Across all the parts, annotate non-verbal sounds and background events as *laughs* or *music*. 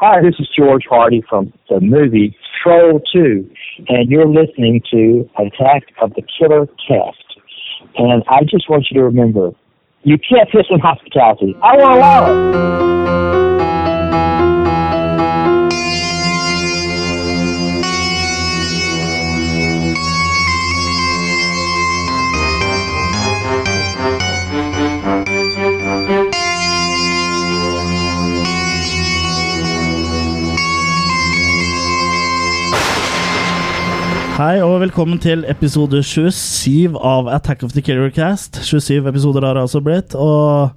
Hi, this is George Hardy from the movie Troll 2, and you're listening to Attack of the Killer Cast. And I just want you to remember, you can't piss on hospitality. I won't allow it. Hei og velkommen til episode 27 av Attack of the Killer Cast. 27 episoder har det altså blitt, og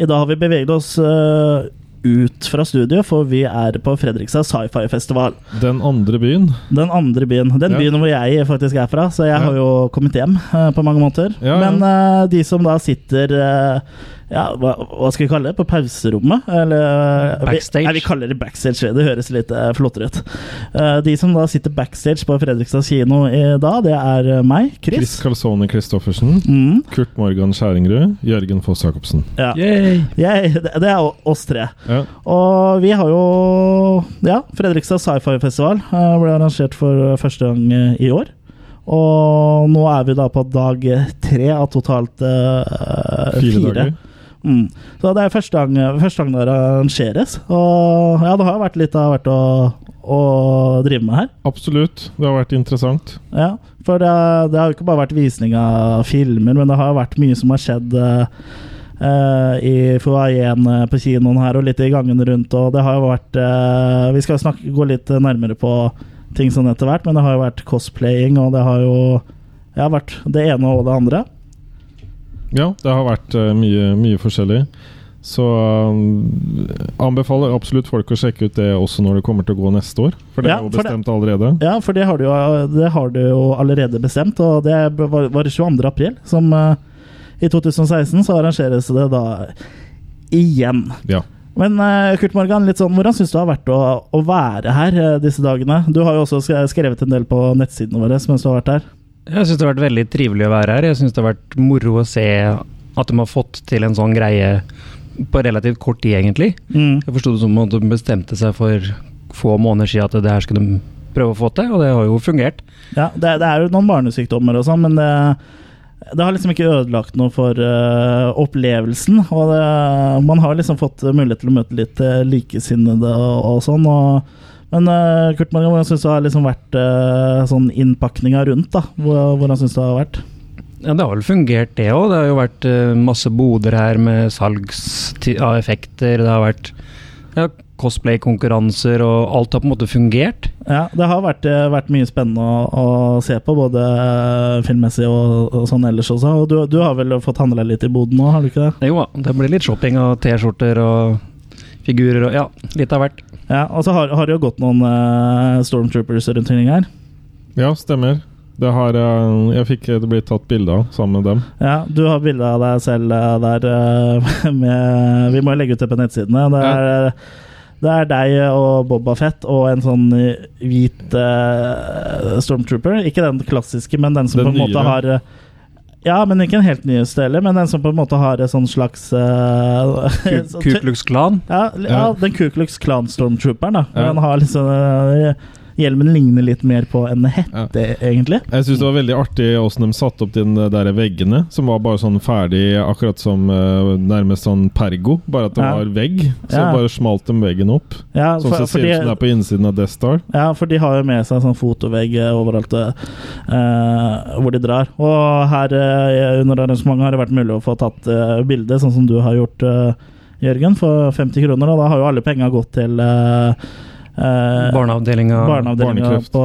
i dag har vi beveget oss uh, ut fra studio, for vi er på Fredrikstad sci-fi-festival. Den andre byen. Den andre byen. Den Ja. byen hvor jeg faktisk er fra, så jeg Ja. har jo kommet hjem uh, på mange måter. Ja. Men uh, de som da sitter ja, hva, hva skal vi kalle det? På pauserommet? Eller eh, Backstage. Vi, nei, vi kaller det backstage. Det høres litt eh, flottere ut. Eh, de som da sitter backstage på Fredrikstad kino i dag, det er meg, Chris Chris. Calzone Christoffersen. Mm, Kurt Morgan Skjæringrud. Jørgen Foss Jacobsen. ja. Yay! Yay. det det er oss tre. Ja. Og vi har jo Ja, Fredrikstad sci-fi-festival ble arrangert for første gang i år. Og nå er vi da på dag tre av totalt uh, Fire, fire. dager. Mm. Så det er første gang, første gang det arrangeres. Og ja, det har vært litt av hvert å, å drive med her. Absolutt. Det har vært interessant. Ja, for det, det har jo ikke bare vært visning av filmer, men det har vært mye som har skjedd Uh, i foajeen eh, på kinoen her og litt i gangene rundt. Og det har jo vært uh, Vi skal snakke, gå litt nærmere på ting sånn etter hvert, men det har jo vært cosplaying, og det har jo ja, vært det ene og det andre. Ja, det har vært eh, mye, mye forskjellig. Så um, anbefaler absolutt folk å sjekke ut det også når det kommer til å gå neste år. For det Ja, er jo bestemt det- allerede. Ja, for det har du jo, det har du jo allerede bestemt, og det var var 22. april. Som uh, i 2016 så arrangeres det da igjen. Ja. Men uh, Kurt Morgan, litt sånn, hvordan syns du det har vært å, å være her uh, disse dagene? Du har jo også skrevet en del på nettsidene våre mens du har vært her. Jeg syns det har vært veldig trivelig å være her. Jeg syns det har vært moro å se at de har fått til en sånn greie på relativt kort tid, egentlig. Mm. Jeg forsto det som at de bestemte seg for få måneder siden at det her skulle de prøve å få til, og det har jo fungert. Ja, det, det er jo noen barnesykdommer og sånn, men det, det har liksom ikke ødelagt noe for uh, opplevelsen. Og det, man har liksom fått mulighet til å møte litt eh, likesinnede og, og sånn. Og, men uh, Kurt Morgan, hvordan syns du det har liksom vært uh, sånn innpakninga rundt? da? Hvordan syns du det har vært? Ja, Det har vel fungert, det òg. Det har jo vært uh, masse boder her med salgs av effekter. Det har vært ja, cosplay-konkurranser, og alt har på en måte fungert. Ja, det har vært, vært mye spennende å, å se på, både filmmessig og, og sånn ellers også. Og du, du har vel fått handla litt i boden nå, har du ikke det? Jo da, det blir litt shopping av T-skjorter og figurer og ja, litt av hvert. Ja, Og så har, har det jo gått noen uh, stormtroopers rundt omkring her. ja, stemmer. Det har uh, Jeg fikk det blitt tatt bilde av sammen med dem. Ja, du har bilde av deg selv uh, der *laughs* med Vi må jo legge ut det på nettsidene. Det er, det er deg og Boba Fett og en sånn hvit stormtrooper. Ikke den klassiske, men den som Den på en måte har ja, men ikke en helt nyeste heller, men den som på en måte har et sånn slags uh, Ku Klux Klan. ja, ja, den Ku Klux Klan-stormtrooperen. da Ja. Den har liksom eh, Hjelmen ligner litt mer på en hette, egentlig. Jeg syns det var veldig artig åssen de satte opp de der veggene, som var bare sånn ferdig, akkurat som eh, nærmest sånn pergo, bare at det Ja. var vegg. Så Ja. bare smalt de veggen opp. Ja, Sånn for, som det ser ut som det er på innsiden av Death Star. Ja, for de har jo med seg sånn fotovegg eh, overalt eh, hvor de drar. Og her eh, under arrangementet har det vært mulig å få tatt uh, bilde, sånn som du har gjort, Jørgen, for 50 kroner. Og da har jo alle penga gått til uh, Barneavdelinga barneavdelinga på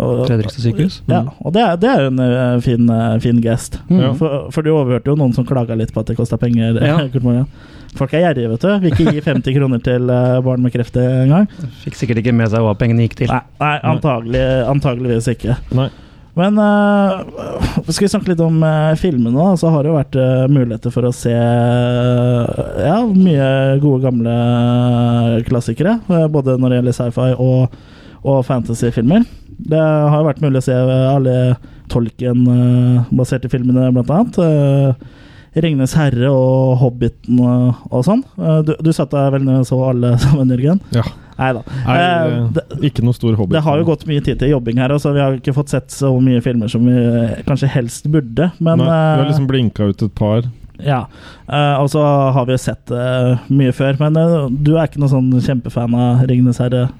og- Fredrikstad sykehus. Ja, og det, er- det er en eh, fin, eh, fin gest. Mm. For, for du overhørte jo noen som klaga litt på at det kosta penger. Ja. *laughs* Folk er gjerrige, vet du. Vil ikke gi 50 kroner til eh, barn med kreft engang. Fikk sikkert ikke med seg hva pengene gikk til. Nei, nei antagelig, antageligvis ikke. Nei. Men uh, skal vi snakke litt om uh, filmene, da? Så har det jo vært uh, muligheter for å se eh, ja, mye gode, gamle klassikere. eh, både når det gjelder sci-fi og, og fantasy-filmer. Det har jo vært mulig å se alle Tolkien-baserte filmene, blant annet. 'Ringenes herre' og 'Hobbiten' og, og sånn. Eh, du, du satt deg vel ned og så alle *laughs* sammen, Jørgen? Ja. Nei da. Eh, ikke noe stor hobby. det har jo gått mye tid til jobbing her, så vi har ikke fått sett så mye filmer som vi eh, kanskje helst burde. Men Nei, vi har eh, liksom blinka ut et par. ja. Eh, og så har vi jo sett eh, mye før. Men du er ikke noen sånn kjempefan av 'Ringenes herre'?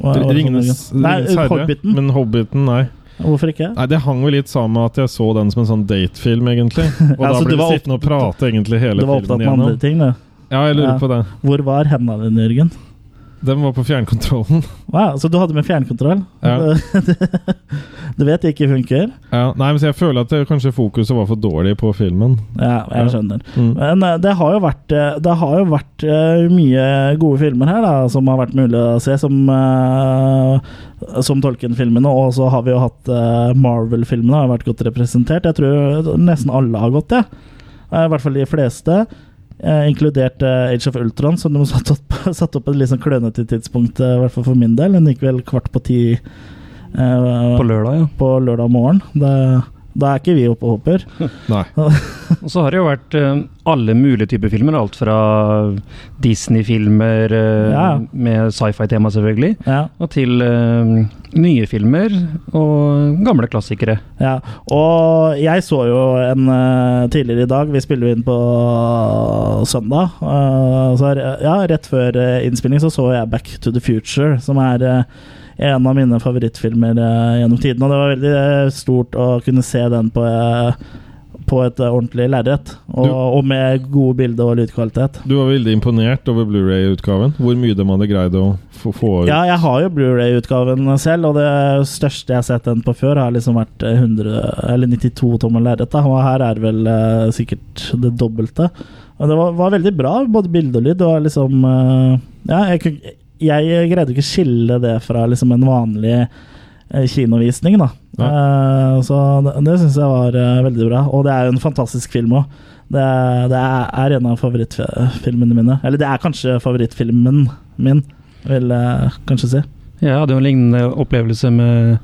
Ringenes, herre, Hobbiten. men Hobbiten, nei. Hvorfor ikke? Nei, Det hang vel litt sammen med at jeg så den som en sånn datefilm, egentlig. *laughs* Og Ja, da ble vi sittende og prate egentlig hele Du var opptatt med andre ting, du. Ja, jeg lurer Ja. på det. Hvor var hendene dine, Jørgen? Den var på fjernkontrollen. Wow, så du hadde med fjernkontroll? Ja. *laughs* du vet det ikke funker? Ja, nei, men Jeg føler at det, kanskje fokuset var for dårlig på filmen. Ja, jeg skjønner. Mm. Men eh, det har jo vært, eh, det har jo vært eh, mye gode filmer her da, som har vært mulig å se, som, som Tolkien-filmene. Og så har vi jo hatt Marvel-filmene har vært godt representert. Jeg tror nesten alle har gått det. I hvert fall de fleste. Eh, inkludert eh, Age of Ultron, som de satte opp, *laughs* satt opp et litt sånn klønete tidspunkt, eh, i hvert fall for min del. Den gikk vel kvart på ti På lørdag, ja. på lørdag morgen. Det, da er ikke vi oppe og hopper. *laughs* Nei. *laughs* Og så har det jo vært eh, alle mulige typer filmer. Alt fra Disney-filmer eh, Ja. med sci-fi-tema, selvfølgelig, Ja. og til eh, nye filmer og gamle klassikere. Ja, og jeg så jo en tidligere i dag Vi spiller inn på søndag. så ja, rett før innspilling så så jeg Back to the Future, som er en av mine favorittfilmer eh, gjennom tiden. Og det var veldig eh, stort å kunne se den på, eh, på et ordentlig lerret. Og, og med gode bilder og lydkvalitet. Du var veldig imponert over Blu-ray-utgaven. Hvor mye de hadde greid å få, få ut. Ja, jeg har jo Blu-ray-utgaven selv, og det største jeg har sett den på før, har liksom vært eh, 100, eller 92 tommer lerret. Og her er det vel eh, sikkert det dobbelte. Og det var, var veldig bra, både bilde og lyd. Det var liksom Ja, jeg, jeg greide ikke å skille det fra liksom en vanlig eh, kinovisning, da. Eh, så det, det syns jeg var uh, veldig bra. Og det er jo en fantastisk film òg. Det, det er en av favorittfilmene mine. Eller det er kanskje favorittfilmen min, vil jeg kanskje si. Jeg hadde jo en lignende opplevelse med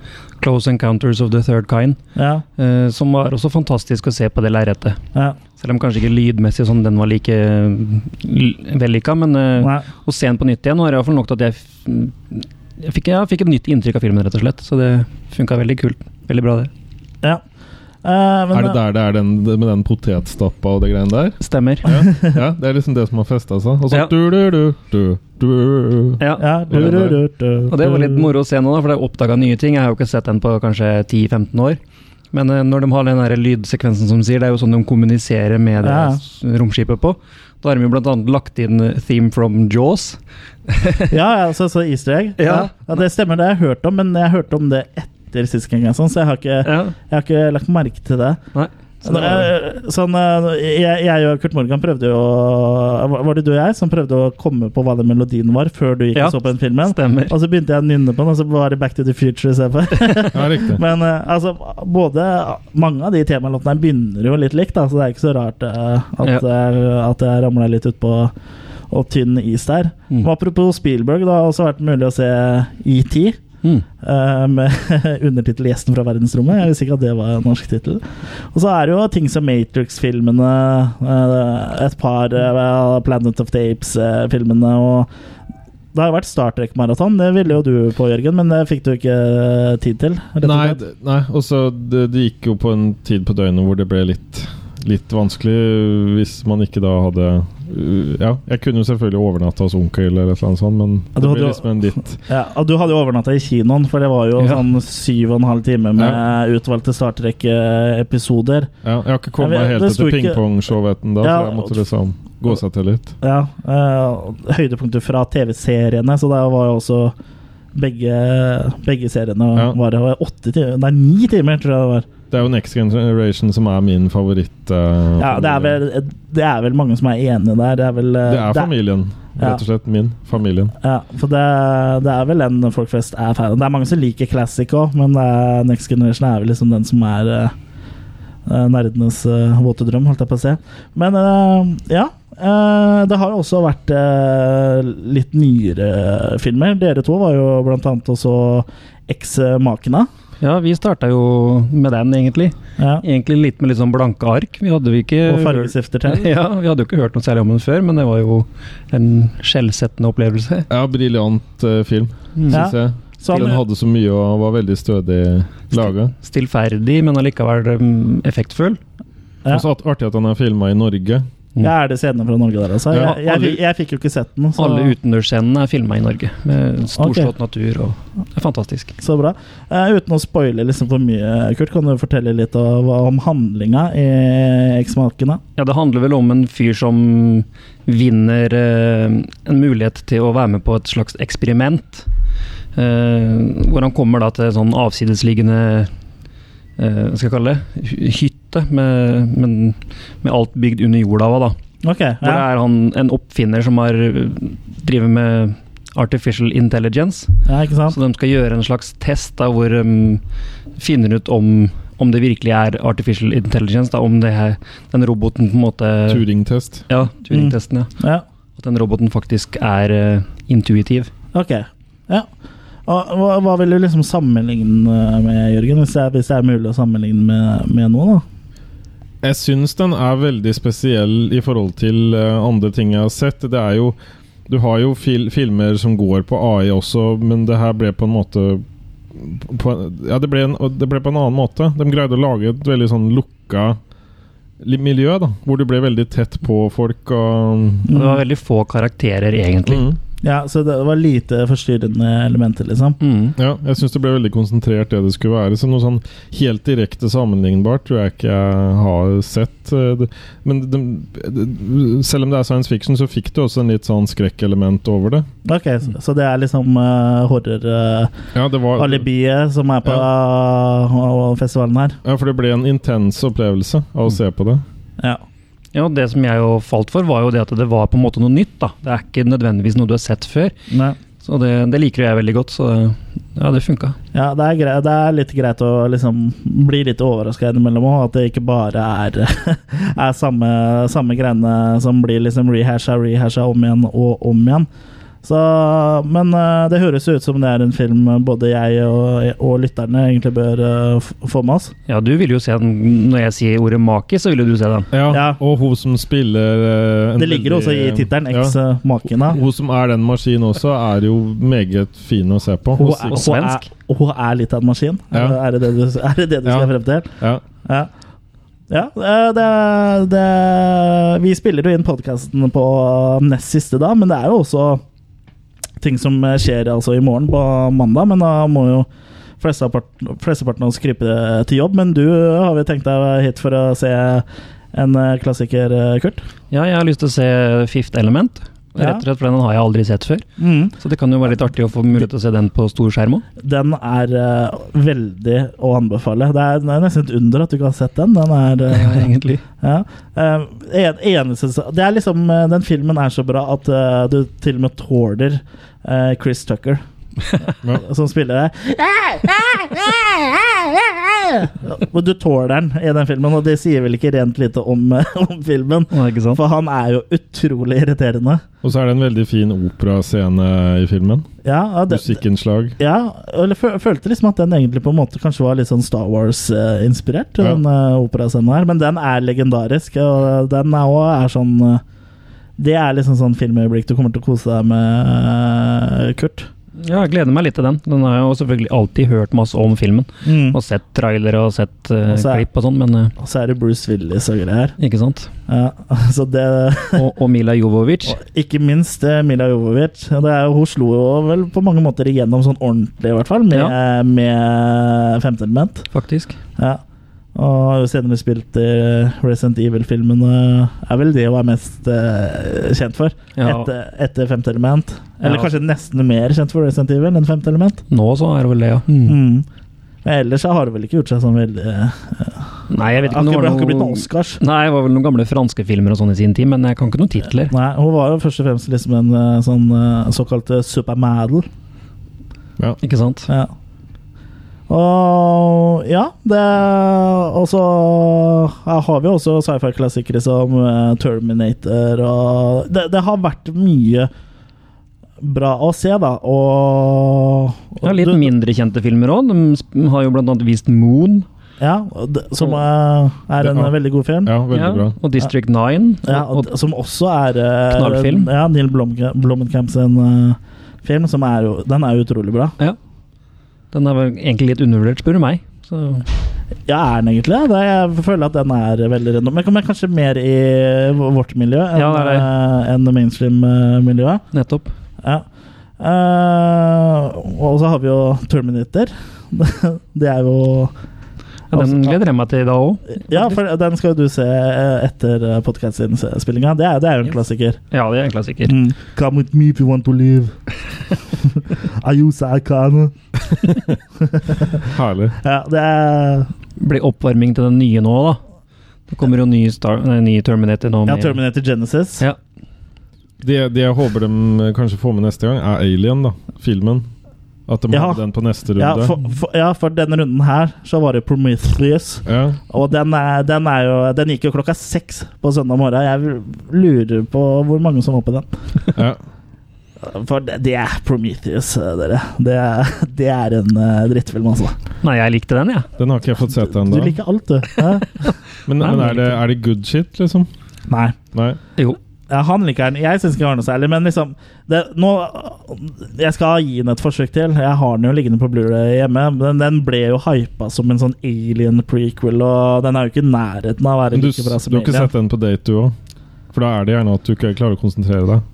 Close Encounters of the Third Kind, Ja, uh, som var også fantastisk å se på det lerretet. ja. Selv om kanskje ikke lydmessig sånn den var like vellykka, men eh, Nei. å se den på nytt igjen var iallfall nok til at jeg, f- jeg, fikk, jeg fikk et nytt inntrykk av filmen, rett og slett. Så det funka veldig kult. Veldig bra, det. ja. Uh, men, Er det der det er den, med den potetstappa og det greiene der? Stemmer. Ja, ja Det er liksom det som har festa seg. Og så Ja. Og det var litt moro å se nå, da, for jeg oppdaga nye ting. Jeg har jo ikke sett den på kanskje 10-15 år. Men eh, når de har den der lydsekvensen som sier, det er jo sånn de kommuniserer med Ja. romskipet på. Da har de jo annet lagt inn theme from Jaws. *laughs* Ja, altså så, så easter egg. Ja. Ja. det stemmer, det har jeg hørt om, men jeg hørte om det etter sist gang, så jeg har, ikke, jeg har ikke lagt merke til det. Nei. Sånn, eh, jeg, jeg og Kurt Morgan prøvde jo Var det du og jeg som prøvde å komme på hva den melodien var, før du gikk Ja, og så på den filmen? Stemmer. Og så begynte jeg å nynne på den, og så var det Back to the Future istedenfor. *laughs* Ja, riktig. *laughs* Men eh, altså, både mange av de temalåtene begynner jo litt likt, da, så det er ikke så rart eh, at, Ja. at jeg ramla litt utpå og tynn is der. Mm. Og apropos Spielberg, det har også vært mulig å se ET. Mm. eh, med *laughs* undertittel 'Gjesten fra verdensrommet'. Jeg visste ikke at det var en norsk tittel. Og så er det jo ting som Matrix-filmene, eh, et par eh, Planet of the Apes-filmene og det har jo vært Star Trek-maraton. Det ville jo du på, Jørgen, men det fikk du ikke tid til. og Nei, nei også det, det gikk jo på en tid på døgnet hvor det ble litt, litt vanskelig hvis man ikke da hadde Ja, jeg kunne jo selvfølgelig overnatta hos onkel eller et eller annet sånt, men Ja, det ble liksom en litt Ja, Du hadde jo overnatta i kinoen, for det var jo Ja. sånn syv og en halv time med utvalgte Star Trek-episoder. Ja, jeg har ikke kommet meg helt sto til ikke- Ja, så jeg måtte liksom gå seg til litt. Ja, uh, høydepunkter fra TV-seriene, så det var jo også begge, begge seriene Ja. var det var åtte timer Nei, ni timer, tror jeg det var. Det er jo Next Generation som er min favoritt. Uh, Ja, det er, vel, det er vel mange som er enige der. Det er vel uh, Det er familien, Ja. rett og slett. Min. Familien. Ja, for det, det er vel den folk flest er fan av. Det er mange som liker classic òg, men det er, Next Generation er vel liksom den som er eh, nerdenes uh, våte drøm, holdt jeg på å si. Men ja. det har også vært litt nyere filmer. Dere to var jo blant annet også Eks-makene. Ja, vi starta jo med den, egentlig. Ja. Egentlig litt med litt sånn blanke ark. Vi hadde vi ikke Og fargestifter til. *laughs* Ja, vi hadde jo ikke hørt noe særlig om den før, men det var jo en skjellsettende opplevelse. Ja, briljant uh, film, Mm. Ja. syns jeg. Sånn, Den hadde så mye og var veldig stødig laga. Stillferdig, men allikevel um, effektfull. Ja. Og så artig at han er filma i Norge. Ja, er det scenene fra Norge der, altså? Jeg, jeg, jeg, jeg fikk jo ikke sett den. Så, Alle utendørsscenene er filma i Norge, med storslått natur. og Det er fantastisk. så bra. Uh, uten å spoile liksom for mye, Kurt, kan du fortelle litt av, om handlinga i Eksmakene? Ja, Det handler vel om en fyr som vinner uh, en mulighet til å være med på et slags eksperiment. Uh, hvor han kommer da til en sånn avsidesliggende hva skal jeg kalle det, hytte med, med, med alt bygd under jorda. Da. ja. Hvor det er han, en oppfinner som har eh, driver med artificial intelligence. ja, ikke sant? Så de skal gjøre en slags test da, hvor de finner ut om, om det virkelig er artificial intelligence. Da, om det er, den roboten på en måte Turing-test. Ja, Turing-testen, ja. Ja, At den roboten faktisk er uh, intuitiv. ok. Ja. Og, hva, hva vil du liksom sammenligne med, Jørgen, hvis det er, hvis det er mulig å sammenligne med, med noe? da? Jeg syns den er veldig spesiell i forhold til eh, andre ting jeg har sett. Det er jo Du har jo fil filmer som går på AI også, men det her ble på en måte på, Ja, det ble, en, det ble på en annen måte. De greide å lage et veldig sånn lukka miljø, da hvor du ble veldig tett på folk. Og, Og det var veldig få karakterer, egentlig. mm. Ja, Så det var lite forstyrrende elementer, liksom? Mm. Ja, jeg syns det ble veldig konsentrert, det det skulle være. Så noe sånn helt direkte sammenlignbart tror jeg ikke jeg har sett. Eh, Men det, det, selv om det er science fiction, så fikk det også en litt sånn skrekkelement over det. Ok, så, så det er liksom uh, Ja, det var horror-alibiet som er på uh, festivalen her? Ja, for det ble en intens opplevelse av å se på det. Ja. Ja, Det som jeg jo falt for, var jo det at det var på en måte noe nytt. da. Det er ikke nødvendigvis noe du har sett før. Nei. Så det, det liker jeg veldig godt, så ja, det funka. Ja, det er, greit, det er litt greit å liksom bli litt overraska innimellom òg. At det ikke bare er, *laughs* er samme, samme greiene som blir liksom rehasha, rehasha om igjen og om igjen. Så, men eh, det høres ut som det er en film både jeg og, og lytterne egentlig bør uh, få med oss. Ja, du vil jo se den Når jeg sier ordet maki, så vil jo du se den. Ja, Ja. Og hun som spiller uh, Det ligger også i veldig- tittelen, ja. Eks-makena. Hun som er den maskinen også, er jo meget fin å se på. Hun, er- hun, er, hun er litt av en maskin. Ja. Er, det det du, er det det du Ja. skal frem til? ja. Ja. Ja, eh, det, det, vi spiller jo inn podkasten på nest siste da, men det er jo også ting som skjer altså i morgen på mandag. Men da må jo flesteparten, flesteparten av oss krype til jobb. Men du har vi tenkt deg hit for å se en eh, klassiker, eh, Kurt? Ja, jeg har lyst til å se Fifth Element. Ja. Rett og slett, for den har jeg aldri sett før. Mm. Så det kan jo være litt artig å få mulighet til å se den på stor skjerm òg. Den er uh, veldig å anbefale. Det er, det er nesten et under at du ikke har sett den. Den er *laughs* eh, egentlig. *laughs* Ja. Uh, en, eneste, det er liksom Den filmen er så bra at du til og med tåler Chris Tucker. *laughs* Som spiller det. Og du tåler den i den filmen, og det sier vel ikke rent lite om, *laughs* om filmen. For han er jo utrolig irriterende. Og så er det en veldig fin operascene i filmen. Ja, det, Musikkinnslag. ja eller fø- følte liksom at den egentlig på en måte kanskje var litt sånn Star Wars-inspirert, Ja. den uh, operascenen her. Men den er legendarisk, og den er er sånn eh, Det er liksom sånn filmøyeblikk du kommer til å kose deg med, eh, Kurt. Ja, jeg gleder meg litt til den. Den har jeg jo selvfølgelig alltid hørt masse om filmen. Mm. Og sett trailere og sett uh, Og er- klipp og sånn, men uh, Og så er det Bruce Willis og greier. ikke sant. Ja, *laughs* så det *laughs* Og, og Mila Jovovic. Og ikke minst eh, Mila Jovovic. Det er, hun slo jo vel på mange måter igjennom sånn ordentlig, i hvert fall, med, Ja. med Femte element. Faktisk. Ja. Og har jo senere spilt i Resident Evil-filmen. Er vel det hun er mest uh, kjent for. Ja. Etter, etter Femte element. Eller Ja. kanskje nesten mer kjent for Resident Evil enn Femte element. Nå så er det vel det, ja. Mm. Mm. Men ellers så har hun vel ikke gjort seg sånn veldig uh, Nei, jeg vet ikke Akkurat, det ikke, blitt Oscars. Nei, det var vel noen gamle franske filmer og sånn i sin tid, men jeg kan ikke noen titler. Nei, hun var jo først og fremst liksom en eh, sånn såkalt supermodel. Ja. Ikke sant? Ja. Og ja, det Og så har vi også sci-fi-klassikere som eh, Terminator og det, det har vært mye bra å se, da. Og, og Ja, litt du- mindre kjente filmer òg. De har jo blant annet vist Moon. Ja, det- som er, er en Ja. veldig god film. Ja, veldig Ja, bra. og District 9. Ja, og, og, som også er eh, Knallfilm. Ja, Neil Blom Blomkamp sin eh, film, som er jo Den er jo utrolig bra. ja. Den er vel egentlig litt undervurdert, spør du meg. Så, Ja, er den egentlig det? Jeg føler at den er veldig random. Men kanskje mer i vårt miljø enn Ja, det eh, mainstream-miljøet. nettopp. Ja. Uh, og så har vi jo Terminator. *laughs* det er jo Ja, den Altså, gleder jeg meg til da òg. Ja, for den skal jo du se eh, etter podkast-innspillinga. Det, det er jo en klassiker. Ja, det er en klassiker. Mm. Come with me if you want to live. *laughs* Ayusa Akane. Herlig. *laughs* Ja, det er Blir oppvarming til den nye nå, da. Det kommer jo ny, Star, nei, ny Terminator nå. ja, Terminator Genesis. Ja. Det, det jeg håper de kanskje får med neste gang, er Alien, da. Filmen. At de Ja. hadde den på neste runde. Ja for, for, ja, for denne runden her så var det Prometheus. Ja. Og den, er, den, er jo, den gikk jo klokka seks på søndag morgen. Jeg lurer på hvor mange som var på den. *laughs* ja. For det, det er Prometheus, eh, dere. Det det er en uh, drittfilm, altså. Nei, jeg likte den, jeg. Den har ikke jeg fått sett Du du liker alt, du. *laughs* Men, Nei, men men er, det, er det good shit, liksom? Nei. Nei? Jo. Han liker den. Jeg syns ikke den var noe særlig, men liksom det, nå, Jeg skal gi den et forsøk til. Jeg har den jo liggende på Blu-ray hjemme. Men den ble jo hypa som en sånn alien prequel, og den er jo ikke i nærheten av å være du, like bra du som har ikke sett den på date, du òg? For da er det gjerne at du ikke klarer å konsentrere deg.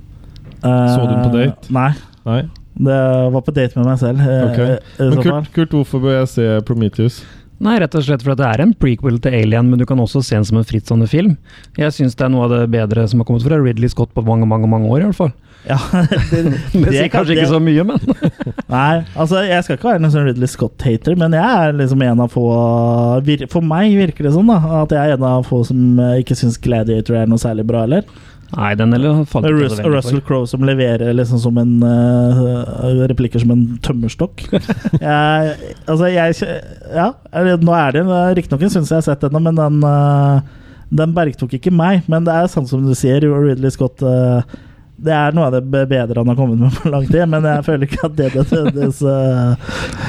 Eh, så du den på date? Nei. Nei? Det var på date med meg selv. Okay. Men. Kurt, Kurt, hvorfor bør jeg se Prometheus? Nei, rett og slett fordi det er en prequel til Alien, men du kan også se den som en frittstående film. Jeg syns det er noe av det bedre som har kommet fra Ridley Scott på mange, mange mange år, i hvert fall. *laughs* Ja, det, *laughs* Det kan- kanskje ikke så mye, men *laughs* Nei, altså jeg skal ikke være en sånn Ridley Scott-hater, men jeg er liksom en av få For meg virker det sånn da at jeg er en av få som eh, ikke syns Gladiator er noe særlig bra, eller? Nei, den eller falt ikke Rus Russell. Crowe som leverer liksom som en uh, Replikker som en tømmerstokk. *laughs* jeg, altså, jeg Ja, nå er det riktignok en stund siden jeg har sett denne, men den uh, den bergtok ikke meg. Men det er sånn som du sier, Ridley Scott eh, det er noe av det bedre han har kommet med på lang tid, men jeg føler ikke at det, det, det, det, så-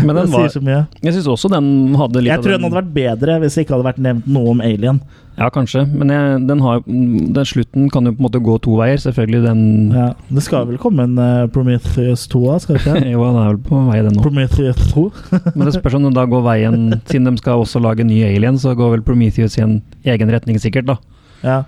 Men den det var- sier så mye. Jeg syns også den hadde litt Jeg tror den hadde vært bedre hvis det ikke hadde vært nevnt noe om Alien. Ja, kanskje, men jeg, den, har, den slutten kan jo på en måte gå to veier. Selvfølgelig den Ja, det skal vel komme en uh, Prometheus 2 da, skal det ikke? *laughs* Jo, den er vel på vei, den nå. Prometheus 2? *laughs* Men det spørs om den da går veien Siden de skal også lage ny Alien, så går vel Prometheus i en egen retning, sikkert, da. Ja.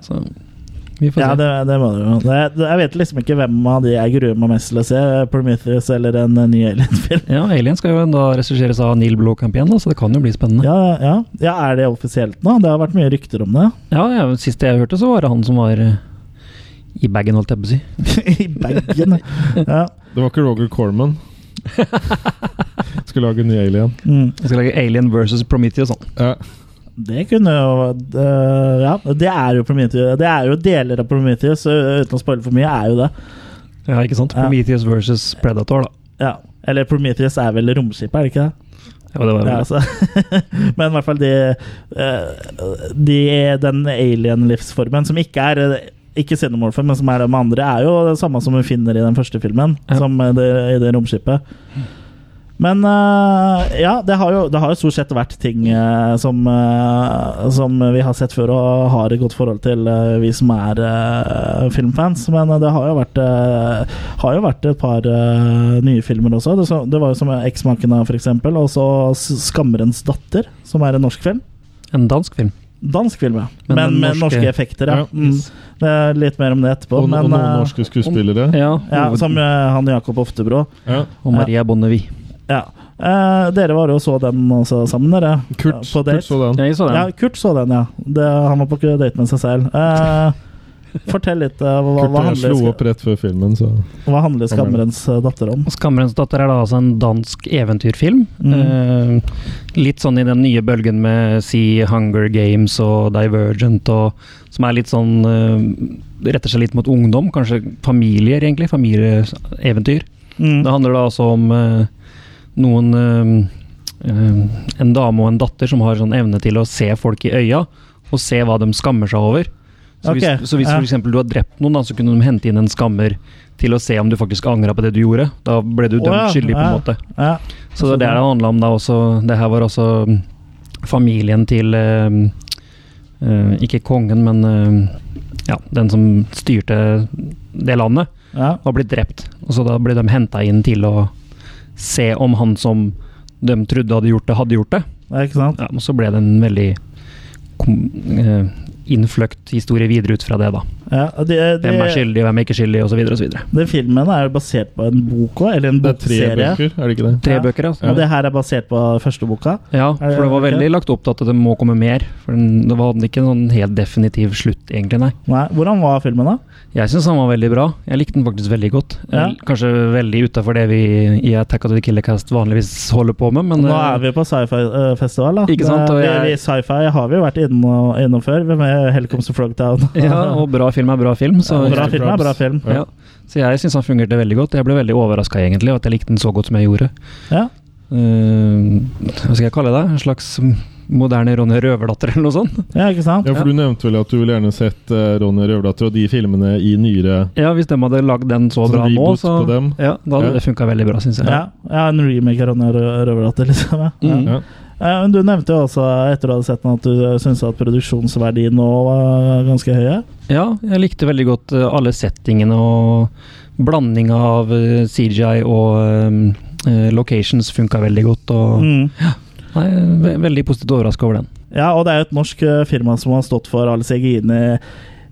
Så vi får Ja, se. det, det må du jo. Jeg vet liksom ikke hvem av de jeg gruer meg mest til å se. Prometheus eller en ny Alien-film. Ja, Alien skal jo da regisseres av Neil Blomkamp igjen, da, så det kan jo bli spennende. Ja, ja. ja, er det offisielt nå? Det har vært mye rykter om det. Ja, ja, Sist jeg hørte, så var det han som var eh, i bagen, holdt jeg på å si. *laughs* I bagen. Ja. Det var ikke Roger Corman. *laughs* Skal lage en ny alien. Mm. Jeg skal lage Alien versus Prometheus. Sånn. Ja. Det kunne jo det, Ja, det er jo Prometheus. Det er jo deler av Prometheus, øh, uten å spoile for mye, er jo det. Ja, ikke sant? Prometheus versus Predator, da. Ja. Eller Prometheus er vel romskipet, er det ikke det? Ja, det var Ja, altså. *laughs* Men i hvert fall de, øh, de Den alien-livsformen som ikke er ikke xenomorphen, men som er med andre, er jo det samme som vi finner i den første filmen, Ja. som det, i det romskipet. Men øh, ja, det har, jo, det har jo stort sett vært ting øh, som, øh, som vi har sett før og har et godt forhold til, vi som er filmfans. Men det har jo vært, har jo vært et par nye filmer også. Det, så, det var jo som Eksmakene, f.eks. Og så 'Skammerens datter', som er en norsk film. En dansk film. Dansk film, ja. Men Men, med norske- norske effekter, ja. Ja. Mm. Er litt mer om det etterpå. Og, og noen norske skuespillere. Ja, ja, som han Jakob Oftebro. Ja. og Maria Bonnevie. Ja. Eh, dere var jo så den også sammen, dere. Kurt, på date. Kurt så den. Jeg så den. Ja, Kurt så den, ja. Det, han var på date med seg selv. Eh, fortell litt. eh, hva, Kurt hva, handler, slo opp rett før filmen, så hva handler 'Skammerens eh, datter' om? Skammerens datter er da altså en dansk eventyrfilm. Mm. Eh, litt sånn i den nye bølgen med si Hunger Games og Divergent, og, som er litt sånn eh, Retter seg litt mot ungdom, kanskje familier, egentlig. Familieeventyr. Mm. Det handler da altså om eh, noen eh, eh, En dame og en datter som har sånn evne til å se folk i øya, og se hva de skammer seg over. Så hvis, så hvis for eksempel du har drept noen, da, så kunne de hente inn en skammer til å se om du faktisk angra på det du gjorde. Da ble du dømt dømt ja, skyldig, på en ja. måte. Ja. Så det er det det handla om da også. Det her var også mm, familien til eh, eh, Ikke kongen, men eh, ja, den som styrte det landet, ja. var blitt drept. Og så da ble de henta inn til å se om han som de trodde hadde gjort det, hadde gjort det. ja, ikke sant? Ja, og så ble det en veldig eh, innfløkt historie videre ut fra det, da. Ja, det, det, Hvem er skyldig, hvem er ikke skyldig, osv. Den filmen er basert på en bok òg, eller en Det er tre bøker, er det ikke det? Tre Ja. bøker, altså. Og det her er basert på første boka. Ja, Er det- for det var veldig lagt opp til at det må komme mer. For den, det var ikke en sånn helt definitiv slutt, egentlig, nei. Nei, Hvordan var filmen, da? Jeg syns den var veldig bra. Jeg likte den faktisk veldig godt. Ja. Eh, Kanskje veldig utafor det vi i Attack of the Killer Cast vanligvis holder på med, men Nå eh, er vi på sci-fi-festival, da. Ikke sant, og jeg- vi, Sci-fi har vi jo vært innom, innom før, med Hellcomes to Frogtown. Ja, og bra film er bra film. Så, bra film er bra film. ja. så jeg syns han fungerte veldig godt. Jeg ble veldig overraska, egentlig, at jeg likte den så godt som jeg gjorde. Ja. Uh, hva skal jeg kalle det? En slags moderne Ronny Røverdatter, eller noe sånt? ja, ikke sant? Ja, for Du nevnte vel at du ville gjerne sett uh, Ronny Røverdatter og de filmene i nyere Ja, hvis de hadde lagd den så så bra nå, så? Ja, da hadde Ja. det funka veldig bra, syns jeg. Ja, ja, en remake av Ronny Røverdatter, liksom. Ja. Mm. Ja. Eh, men Du nevnte jo også, etter å ha sett den, at du syntes at produksjonsverdien nå var ganske høye. Ja, jeg likte veldig godt eh, alle settingene og blandinga av eh, CGI og eh, locations funka veldig godt. Og, Mm. nei, ve veldig positivt overraska over den. Ja, og det er jo et norsk eh, firma som har stått for alle CGI-ene i,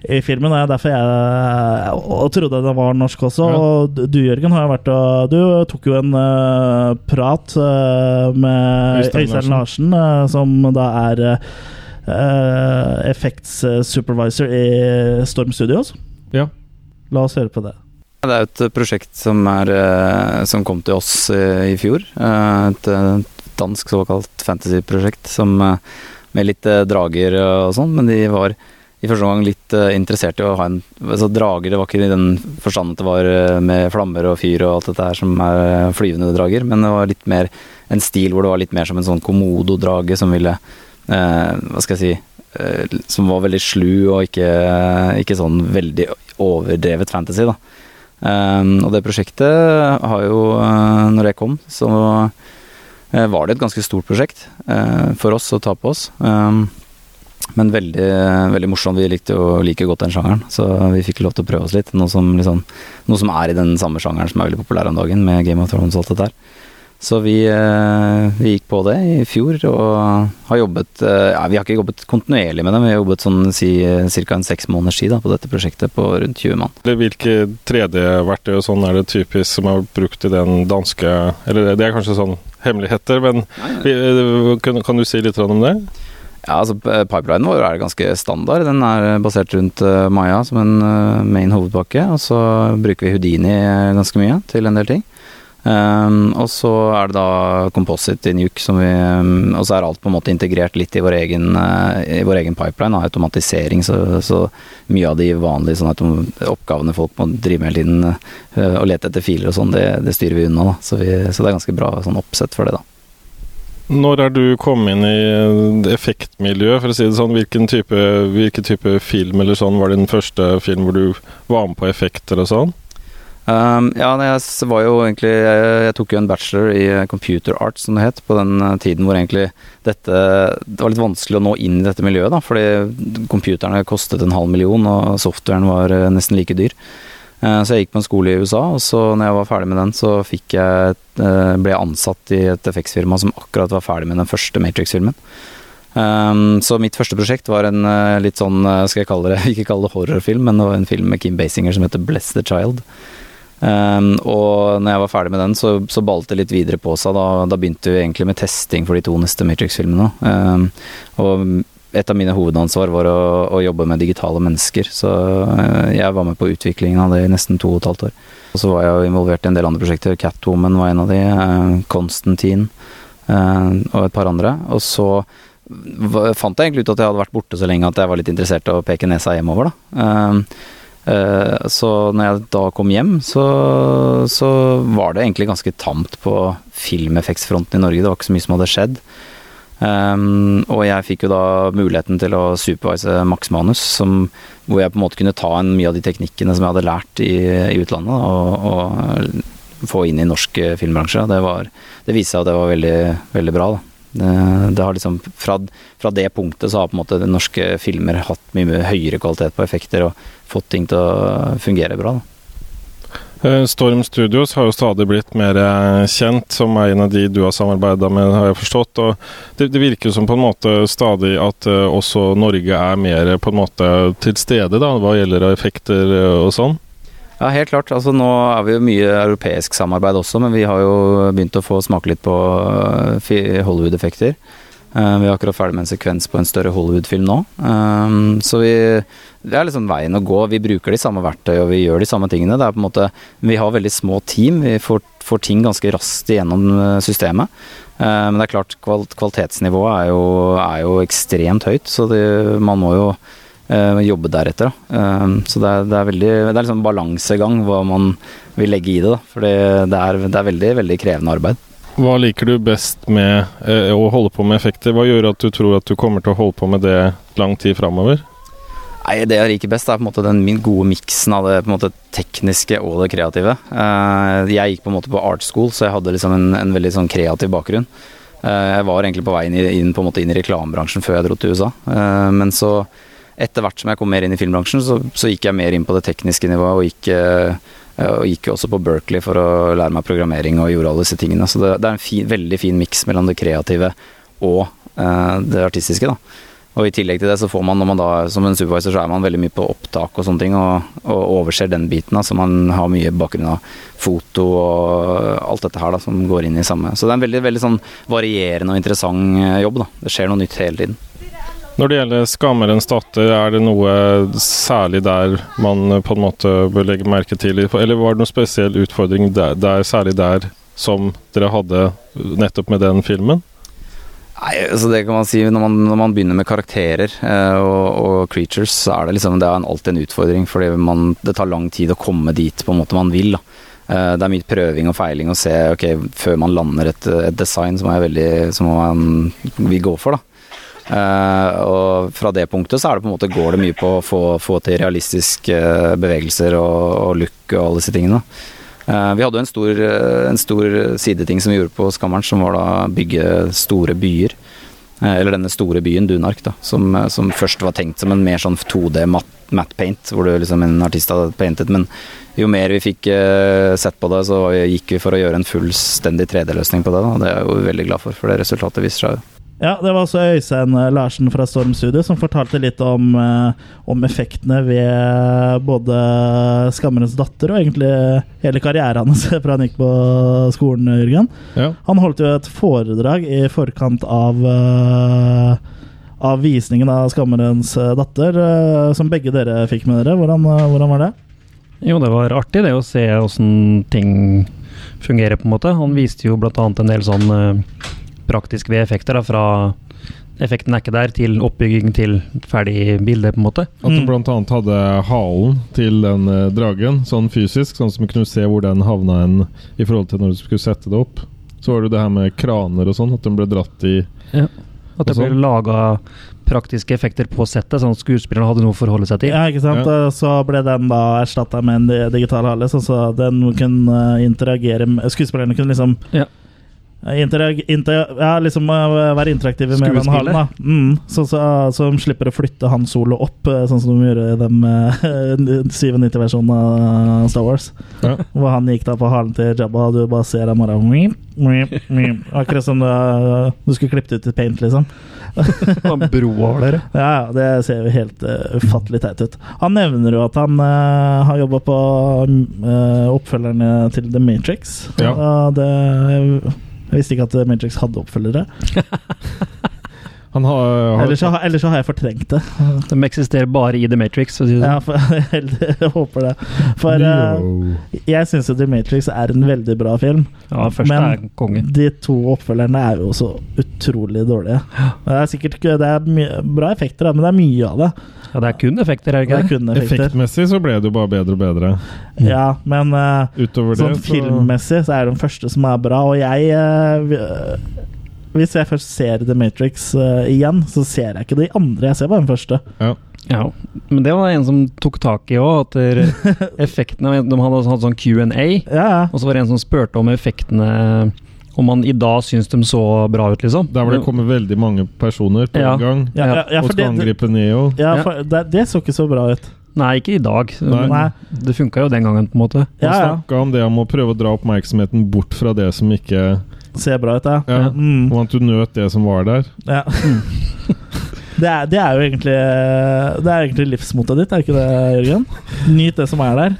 i filmen. det er derfor jeg og trodde den var norsk også. Ja. Og du, Jørgen, har jo vært og Du tok jo en uh, prat uh, med Øystein Larsen, uh, som da er uh, effects supervisor i Storm Studios. Ja. La oss høre på det. Det er et prosjekt som, er, som kom til oss i fjor. Et dansk såkalt fantasyprosjekt som, med litt drager og sånn, men de var i første omgang litt eh, interessert i å ha en altså Drager, det var ikke i den forstand at det var eh, med flammer og fyr og alt dette her som er eh, flyvende drager, men det var litt mer en stil hvor det var litt mer som en sånn komodo-drage som ville eh, Hva skal jeg si eh, Som var veldig slu og ikke, ikke sånn veldig overdrevet fantasy, da. Um, og det prosjektet har jo, når jeg kom, så var det et ganske stort prosjekt for oss å ta på oss. Um, men veldig, veldig morsomt. Vi likte jo like godt den sjangeren, så vi fikk lov til å prøve oss litt. Noe som, liksom, noe som er i den samme sjangeren som er veldig populær om dagen, med Game of Thrones og alt dette her. Så vi, uh, vi gikk på det i fjor og har jobbet uh, ja, Vi har ikke jobbet kontinuerlig med det, men vi har jobbet sånn si ca. en seks måneders tid på dette prosjektet på rundt 20 mann. Hvilke 3D-verktøy og sånn er det typisk som er brukt i den danske Eller det er kanskje sånn hemmeligheter, men vi- kan, kan du si litt om det? Ja, altså Pipelinen vår er ganske standard. Den er basert rundt uh, Maya som en uh, main hovedpakke. Og så bruker vi Houdini eh, ganske mye til en del ting. Um, og så er det da Composite i Nuke som vi um, Og så er alt på en måte integrert litt i vår egen, uh, i vår egen pipeline. Da, automatisering. Så, så mye av de vanlige sånn oppgavene folk må drive med hele tiden, uh, og lete etter filer og sånn, det, det styrer vi unna. Da. Så, vi, så det er ganske bra sånn oppsett for det, da. Når er du kommet inn i eh, effektmiljøet, for å si det sånn? Hvilken type, hvilken type film eller sånn var din første film hvor du var med på effekter og sånn? Um, ja, jeg var jo egentlig jeg, jeg tok jo en bachelor i eh, computer art, som det het, på den eh, tiden hvor egentlig dette Det var litt vanskelig å nå inn i dette miljøet, da, fordi computerne kostet en halv million, og softwaren var nesten like dyr. Eh, Så jeg gikk på en skole i USA, og så når jeg var ferdig med den, så jeg, eh, ble jeg ansatt i et effektsfirma som akkurat var ferdig med den første Matrix-filmen. Um, så mitt første prosjekt var en eh, litt sånn, skal jeg kalle det, *laughs* ikke kalle det horrorfilm, men det var en film med Kim Basinger som heter Bless the Child. Um, og når jeg var ferdig med den, så, så ballet det litt videre på seg. Da, da begynte vi egentlig med testing for de to neste Matrix-filmene. Um, og et av mine hovedansvar var å, å jobbe med digitale mennesker, så eh, jeg var med på utviklingen av det i nesten to og et halvt år. Og så var jeg jo involvert i en del andre prosjekter. Catwoman var en av de, Konstantin Constantine eh, og et par andre. Og så fant jeg egentlig ut at jeg hadde vært borte så lenge at jeg var litt interessert i å peke nesa hjemover, da. Eh, så når jeg da kom hjem, så, så var det egentlig ganske tamt på filmeffektsfronten i Norge. Det var ikke så mye som hadde skjedd. Um, og jeg fikk jo da muligheten til å supervise Max Manus, som, hvor jeg på en måte kunne ta en mye av de teknikkene som jeg hadde lært i, i utlandet, og, og, få inn i norsk filmbransje. Det, var, det viste seg at det var veldig, veldig bra. da. Det, det har liksom, fra, fra, det punktet så har på en måte norske filmer hatt mye høyere kvalitet på effekter og fått ting til å fungere bra. da. Eh, Storm Studios har jo stadig blitt mer eh, kjent som en av de du har samarbeida med, har jeg forstått. og det, det, virker som på en måte stadig at uh, også Norge er mer på en måte til stede da, hva gjelder effekter og sånn? Ja, helt klart. Altså, nå er vi jo mye europeisk samarbeid også, men vi har jo begynt å få smake litt på Hollywood-effekter. Uh, vi er akkurat ferdig med en sekvens på en større Hollywood-film nå. Um, så vi, det er liksom veien å gå. Vi bruker de samme verktøy og vi gjør de samme tingene. Det er på en måte, vi har veldig små team. Vi får, får ting ganske raskt igjennom eh, systemet. Men det er klart, kvalitetsnivået er jo, er jo ekstremt høyt, så det, man må jo jobbe deretter. så det er, det er, veldig, det er liksom balansegang hva man vil legge i det. Da. For det det er veldig, veldig krevende arbeid. Hva liker du best med eh, å holde på med effekter? Hva gjør at du tror at du kommer til å holde på med det lang tid framover? Nei, Det jeg liker best, er på en måte den min gode miksen av det på en måte tekniske og det kreative. Eh, jeg gikk på en måte på art school, så jeg hadde liksom en, en veldig sånn kreativ bakgrunn. Eh, jeg var egentlig på vei inn, inn, i reklamebransjen før jeg dro til USA. Eh, men så, etter hvert som jeg kom mer inn i filmbransjen, så, så gikk jeg mer inn på det tekniske nivået og gikk og gikk jo også på Berkeley for å lære meg programmering og gjorde alle disse tingene. Så det, det er en fin, veldig fin miks mellom det kreative og eh, det artistiske. da. Og i tillegg til det så får man, når man da som en supervisor, så er man veldig mye på opptak og sånne ting, og, og overser den biten. da, Så man har mye bakgrunn av foto og alt dette her da, som går inn i samme. Så det er en veldig, veldig sånn varierende og interessant eh, jobb. da. Det skjer noe nytt hele tiden. Når det gjelder 'Skammerens datter', er det noe særlig der man på en måte bør legge merke til? Eller var det noen spesiell utfordring der, der, særlig der som dere hadde nettopp med den filmen? Nei, altså det kan man si Når man, når man begynner med karakterer eh, og, og, creatures, så er det liksom Det er alltid en utfordring, fordi man, det tar lang tid å komme dit på en måte man vil. Eh, det er mye prøving og feiling å se ok, før man lander et, et design som, er veldig, som man vil gå for. da. Uh, og fra det punktet så er det på en måte går det mye på å få, få til realistiske uh, bevegelser og, og, look og alle disse tingene. Uh, vi hadde jo en stor, en stor sideting som vi gjorde på Skammeren, som var da bygge store byer. eller denne store byen, Dunark, da, som, som, først var tenkt som en mer sånn 2D matte matte paint, hvor du liksom en artist hadde paintet. Men jo mer vi fikk sett på det, så gikk vi for å gjøre en fullstendig 3D-løsning på det. Da. Det er jeg jo veldig glad for, for det resultatet viser seg jo. Ja, det var også Øystein eh, Larsen fra Storm Studio som fortalte litt om, eh, om, effektene ved både 'Skammerens datter' og egentlig hele karrieren hans *laughs* fra han gikk på skolen, Jørgen. Ja. Han holdt jo et foredrag i forkant av av visningen av 'Skammerens datter', som begge dere fikk med dere. Hvordan, hvordan var det? Jo, det var artig det å se åssen ting fungerer, på en måte. Han viste jo bl.a. en del sånn praktisk ved effekter. Da, fra effekten er ikke der, til oppbygging til ferdig bilde, på en måte. At du mm. bl.a. hadde halen til den uh, dragen, sånn fysisk, sånn som du kunne se hvor den havna en i forhold til når du skulle sette det opp. Så var det det her med kraner og sånn, at den ble dratt i ja. At det ble sånn. laga praktiske effekter på settet, sånn at skuespillerne hadde noe å forholde seg til. Ja, ikke sant. Ja. Så ble den da erstatta med en digital hale, sånn så den kunne interagere med Skuespillerne kunne liksom ja Interag, inter, ja, liksom være interaktive med den halen. da mm, så, så, Som slipper å flytte han solo opp, eh, sånn som de gjorde i den uh, 97-versjonen av Star Wars. Ja. Hvor han gikk da på halen til Jabba, og du bare ser ham bare Akkurat som du, du skulle klippet ut i paint, liksom. *laughs* Han over. Ja, det ser jo helt uh, ufattelig teit ut. Han nevner jo at han uh, har jobba på uh, oppfølgerne til The Matrix. Ja. Og det jeg visste ikke at Matrix hadde oppfølgere. *laughs* Har, har, ellers, så, ellers, så, har jeg fortrengt det. *laughs* De eksisterer bare i The Matrix. Så ja, for, *laughs* jeg håper det. For uh, jeg syns jo The Matrix er en veldig bra film. Ja, men er de to oppfølgerne er jo så utrolig dårlige. Det er sikkert det er bra effekter, men det er mye av det. Ja, det er kun effekter, er det ikke det? Effekter. Effektmessig så ble det jo bare bedre og bedre. Ja, men uh, sånn det, så... filmmessig så er det den første som er bra, og jeg uh, hvis jeg først ser The Matrix uh, igjen, så ser jeg ikke de andre. Jeg ser bare den første. Ja. Ja, men det var en som tok tak i òg, at *laughs* effektene De hadde hatt sånn Q&A, Ja, ja. og så var det en som spurte om effektene Om man i dag syns de så bra ut, liksom. Der hvor det kommer veldig mange personer på Ja. en gang ja, ja, ja, og skal angripe Neo. ja, for det, det så ikke så bra ut. Nei, ikke i dag. Nei. Det funka jo den gangen, på en måte. Han snakka om det om å prøve å dra oppmerksomheten bort fra det som ikke Ser bra ut, ja. Ja. Mm. Og at du nøt det som var der. ja. Det er, det er jo egentlig Det er egentlig livsmotet ditt, er ikke det, Jørgen? Nyt det som er der.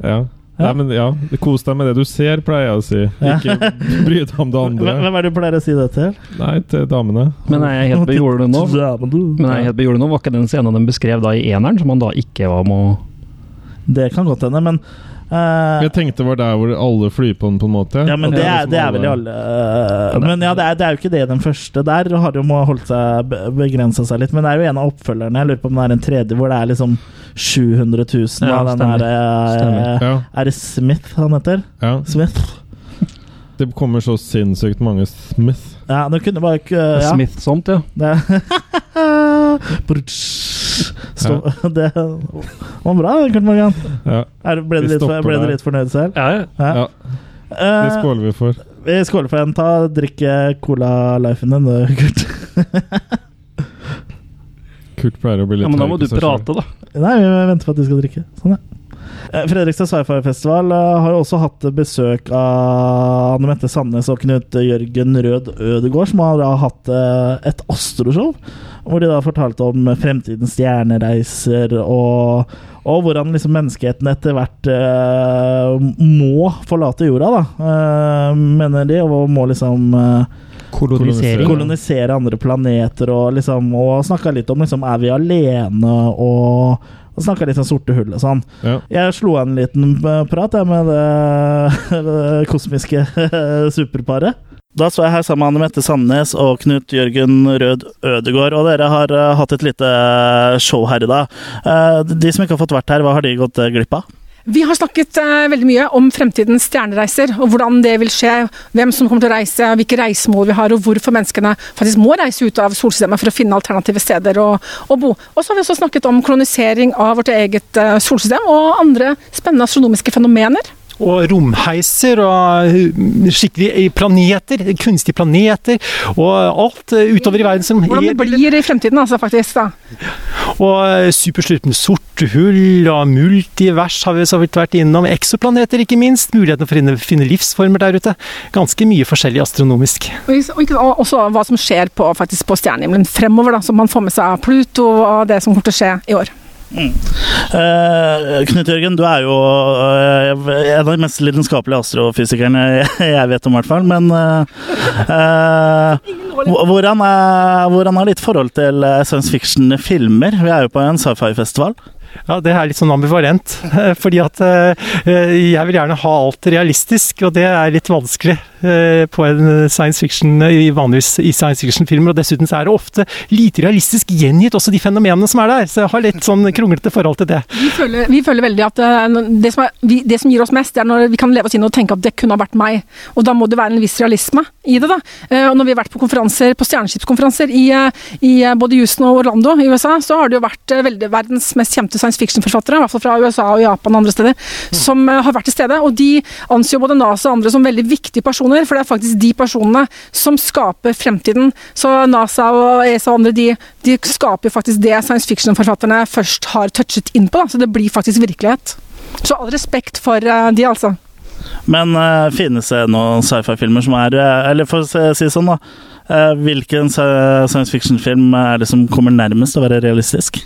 Ja. Ja. Nei, men ja, Kos deg med det du ser, pleier jeg å si. Ja. Ikke bry deg om det andre. hvem er det du pleier å si det til? Nei, til damene. Men er jeg helt på jordet nå? Men er jeg helt på jordet nå, var ikke den scenen de beskrev da i eneren, som han da ikke var med å Det kan godt hende, men eh, Jeg tenkte det var der hvor alle flyr på den, på en måte. Ja, men det det, er, det er vel i alle uh, Men ja, det er, det er jo ikke det i den første. Der har jo må holdt seg begrensa seg litt. Men det er jo en av oppfølgerne. Jeg lurer på om det er en tredje hvor det er liksom 700 000 Ja, av den stemmer. her eh, Stemmer. Ja, Er det Smith han heter? ja. Smith? Det kommer så sinnssykt mange Smith. Ja, det kunne bare ikke ja. Smith sånt, ja. *laughs* Det, ja. *laughs* det var bra, Kurt Morgan. Ja, Er, ble, du litt, ble du litt fornøyd selv? Ja, ja. Ja. ja. Det Eh, skåler vi for. vi skåler for en. Ta, drikk eh, Cola-lifen din, Kurt. Kurt pleier å bli litt ja men da må du prate, da. Nei, vi venter på at du skal drikke. Sånn, ja. Eh, Fredrikstad Sci-Fi-festival eh, har jo også hatt besøk av Anne Mette Sandnes og Knut Jørgen Rød Ødegård, som har da hatt eh, et astroshow. Hvor de da fortalte om fremtidens stjernereiser og, og hvordan liksom menneskeheten etter hvert uh, må forlate jorda, da, uh, mener de. Og må liksom uh, Kolonisere. kolonisere andre planeter og liksom Og snakka litt om liksom Er vi alene? Og, og snakka litt om sorte hull og sånn. Ja. Jeg slo av en liten eh, prat jeg, med det, *laughs* det kosmiske superparet. Da så jeg her sammen med Anne Mette Sandnes og Knut Jørgen Rød Ødegård, og dere har eh, hatt et lite show her i dag. Eh, de som ikke har fått vært her, hva har de gått eh, glipp av? Vi har snakket eh, veldig mye om fremtidens stjernereiser, og hvordan det vil skje, hvem som kommer til å reise, hvilke reisemål vi har, og hvorfor menneskene faktisk må reise ut av solsystemet for å finne alternative steder å, å bo. Og så har vi også snakket om kronisering av vårt eget eh, solsystem, og andre spennende astronomiske fenomener. Og romheiser og uh, skikkelig planeter, kunstige planeter og alt uh, utover i verden som Hvordan det blir i fremtiden, altså, faktisk. da. Og superslurpen sorte hull og multivers har vi så vidt vært innom. Eksoplaneter, ikke minst. Muligheten for å finne, livsformer der ute. Ganske mye forskjellig astronomisk. Og, også hva som skjer på, faktisk på stjernehimmelen fremover, da, som man får med seg Pluto og det som kommer til å skje i år. Eh, Knut Jørgen, du er jo uh, en av de mest lidenskapelige astrofysikerne jeg vet om, i hvert fall. Men uh, eh, hvordan, er, hvordan er ditt forhold til science fiction-filmer? Vi er jo på en sci-fi-festival. Ja, det er litt sånn ambivalent. Fordi at eh, jeg vil gjerne ha alt realistisk, og det er litt vanskelig eh, på en science fiction, i vanligvis i science fiction-filmer. Og dessuten så er det ofte lite realistisk gjengitt også de fenomenene som er der. Så jeg har litt sånn kronglete forhold til det. Vi føler, vi føler veldig at eh, det som, er, vi, det som gir oss mest, det er når vi kan leve oss inn og tenke at det kunne ha vært meg. Og da må det være en viss realisme i det. da. Eh, Og når vi har vært på konferanser, på stjerneskipskonferanser i, eh, i eh, både Houston og Orlando i USA, så har det jo vært eh, veldig verdens mest kjente science fiction-forfattere, i hvert fall fra USA og Japan og andre steder, som eh, har vært til stede. Og de anser jo både NASA og andre som veldig viktige personer, for det er faktisk de personene som skaper fremtiden. Så NASA og ESA og andre, de, de skaper faktisk det science fiction-forfatterne først har touchet inn på. Da. Så det blir faktisk virkelighet. Så all respekt for eh, de, altså. Men uh, finnes det noen sci-fi-filmer som er eh, Eller for å si sånn, da. eh, hvilken science fiction-film er det som kommer nærmest å være realistisk?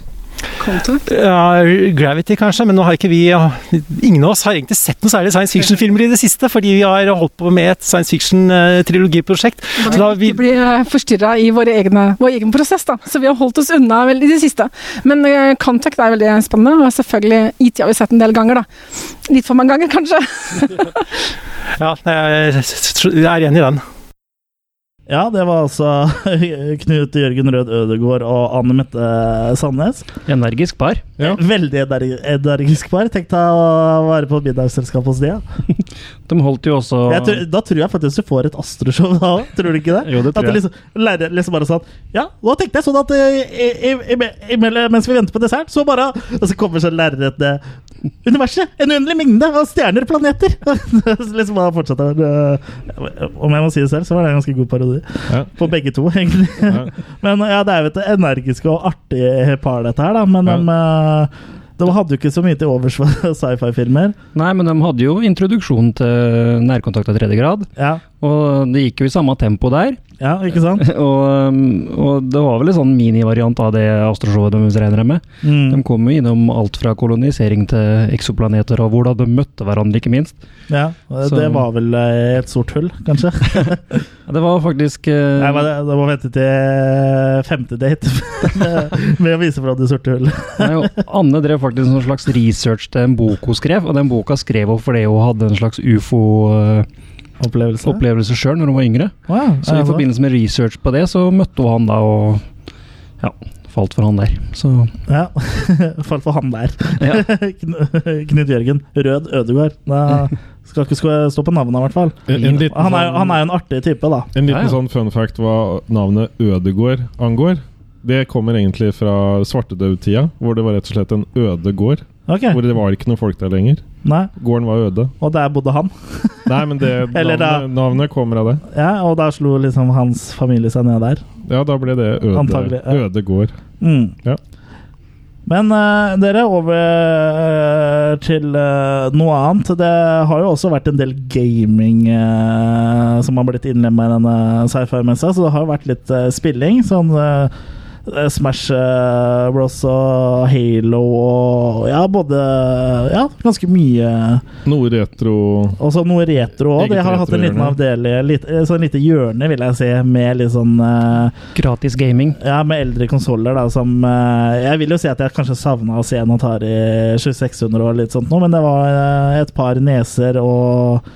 Ja, Gravity kanskje, men nå har ikke vi Ingen av oss har egentlig sett noe særlig science fiction-filmer i det siste, fordi vi har holdt på med et science fiction-trilogiprosjekt. Så da vi blir forstyrra i vår egen prosess, da. Så vi har holdt oss unna vel i det siste. Men uh, Contact er veldig spennende, og selvfølgelig IT har vi sett en del ganger, da. Litt for mange ganger, kanskje. *laughs* Ja, jeg er enig i den. Ja, det var altså *laughs* Knut Jørgen Rød Ødegård og Anne Mette Sandnes. Energisk par. Ja. Veldig energisk par. Tenk deg å være på middagsselskap hos de. Ja. *laughs* De holdt jo også Jeg tror, da tror jeg faktisk du får et astroshow da òg, tror du ikke det? Jo, det tror jeg. liksom, lærer liksom bare sånn Ja, nå tenkte jeg sånn at eh, i, i, i, i, mens vi venter på dessert, så bare Og så kommer så lærerrettene Universet! En uendelig mengde av stjerner og planeter! *laughs* liksom bare fortsetter eh, Om jeg må si det selv, så var det en ganske god parodi. Ja. På begge to, *laughs* egentlig. Ja. Men ja, det er jo et energisk og artig par, dette her, da. Men Ja. de, eh, de hadde jo ikke så mye til overs for *laughs* sci-fi-filmer. Nei, men de hadde jo introduksjon til nærkontakt av tredje grad, Ja, og det gikk jo i samme tempo der. Ja, ikke sant? *laughs* Og, um, og det var vel en sånn minivariant av det astroshowet de regner med. Mm. De kom jo innom alt fra kolonisering til eksoplaneter, og hvordan de møtte hverandre, ikke minst. Ja, Så- det var vel eh, et sort hull, kanskje. *laughs* *laughs* Det var faktisk uh, Nei, men det, det må vente til femte date med, med å vise fra det sorte hullet. Nei, Anne drev faktisk en slags research til en bok hun skrev, og den boka skrev hun fordi hun hadde en slags ufo-opplevelse Opplevelse. sjøl når hun var yngre. Wow, Så i forbindelse med research på det, så møtte hun han da, og ja, falt for han der. Så Ja, *laughs* falt for han der. ja. *laughs* Knut Jørgen Rød Ødegård. Da skal ikke stå på navnet, i hvert fall. En, en liten, Han er, sånn- han er jo en artig type, da. En liten Ja, ja. sånn fun fact hva navnet Ødegård angår. Det kommer egentlig fra svartedautida, hvor det var rett og slett en øde gård. Ok, Hvor det var ikke noen folk der lenger. nei, Gården var øde. Og der bodde han. *laughs* Nei, men det *laughs* navnet, da- navnet, kommer av det. Ja, Og da slo liksom hans familie seg ned der. Ja, da ble det øde, ja. øde gård. Mm. Ja. Men uh, dere, over uh, til uh, noe annet. Det har jo også vært en del gaming som har blitt innlemma i denne sci-fi-messa, så det har jo vært litt spilling. Sånn eh, Smash eh, Bros og Halo og ja, både Ja, ganske mye. Noe retro Og så noe retro òg. De har hatt en liten avdeling, litt, eh, sånn lite hjørne, vil jeg si, med litt sånn uh, Gratis gaming. ja, med eldre konsoller, da, som uh, Jeg vil jo si at jeg kanskje savna å se en Atari 2600 og litt sånt noe, men det var uh, et par neser og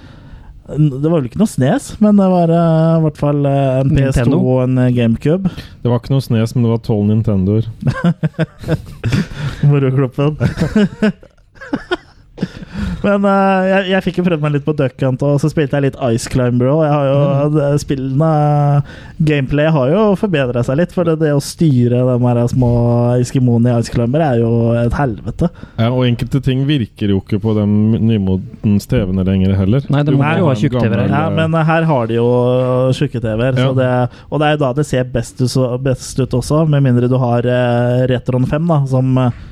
Det var vel ikke noe Snes, men det var uh, i hvert fall uh, en PS2 Nintendo. og en eh, GameCube. Det var ikke noe snes, men det var tolv Nintendoer. *laughs* Morokloppen. *laughs* Men uh, jeg, jeg fikk jo prøvd meg litt på Duck Hunt, og så spilte jeg litt Ice Climber òg. Har jo Spillene Gameplay har jo forbedra seg litt, for det, det å styre de her små eskimoene i Ice Climber er jo et helvete. Ja, og enkelte ting virker jo ikke på de nymotens TV-ene lenger heller. Nei, det må jo ha tjukk-TV-er. Ja, eh, men her har de jo tjukke-TV-er, Ja. og det er jo da det ser best ut, best ut også, med mindre du har uh, Retron 5, da, som eh,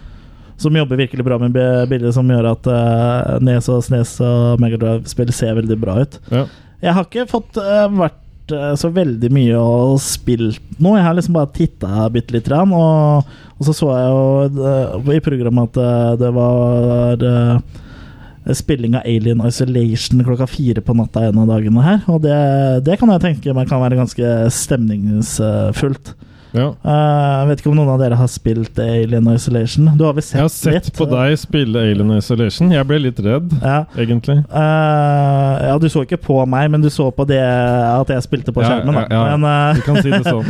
som jobber virkelig bra med bilder, som gjør at uh, Nes og Snes og Megadrive-spill ser veldig bra ut. Ja. Jeg har ikke fått uh, vært uh, så veldig mye og spilt noe. Jeg har liksom bare titta bitte lite grann, og, og så så jeg jo i programmet at det var spilling av Alien Isolation klokka fire på natta en av dagene her. Og det, det kan jeg tenke meg kan være ganske stemningsfullt. Ja. Eh, Jeg vet ikke om noen av dere har spilt Alien Isolation? Du har vel sett Jeg har sett litt? på deg spille Alien Isolation. Jeg ble litt redd, Ja. egentlig. Eh, ja, du så ikke på meg, men du så på det at jeg spilte på skjermen. Ja, ja. Men, eh, Du kan si det sånn.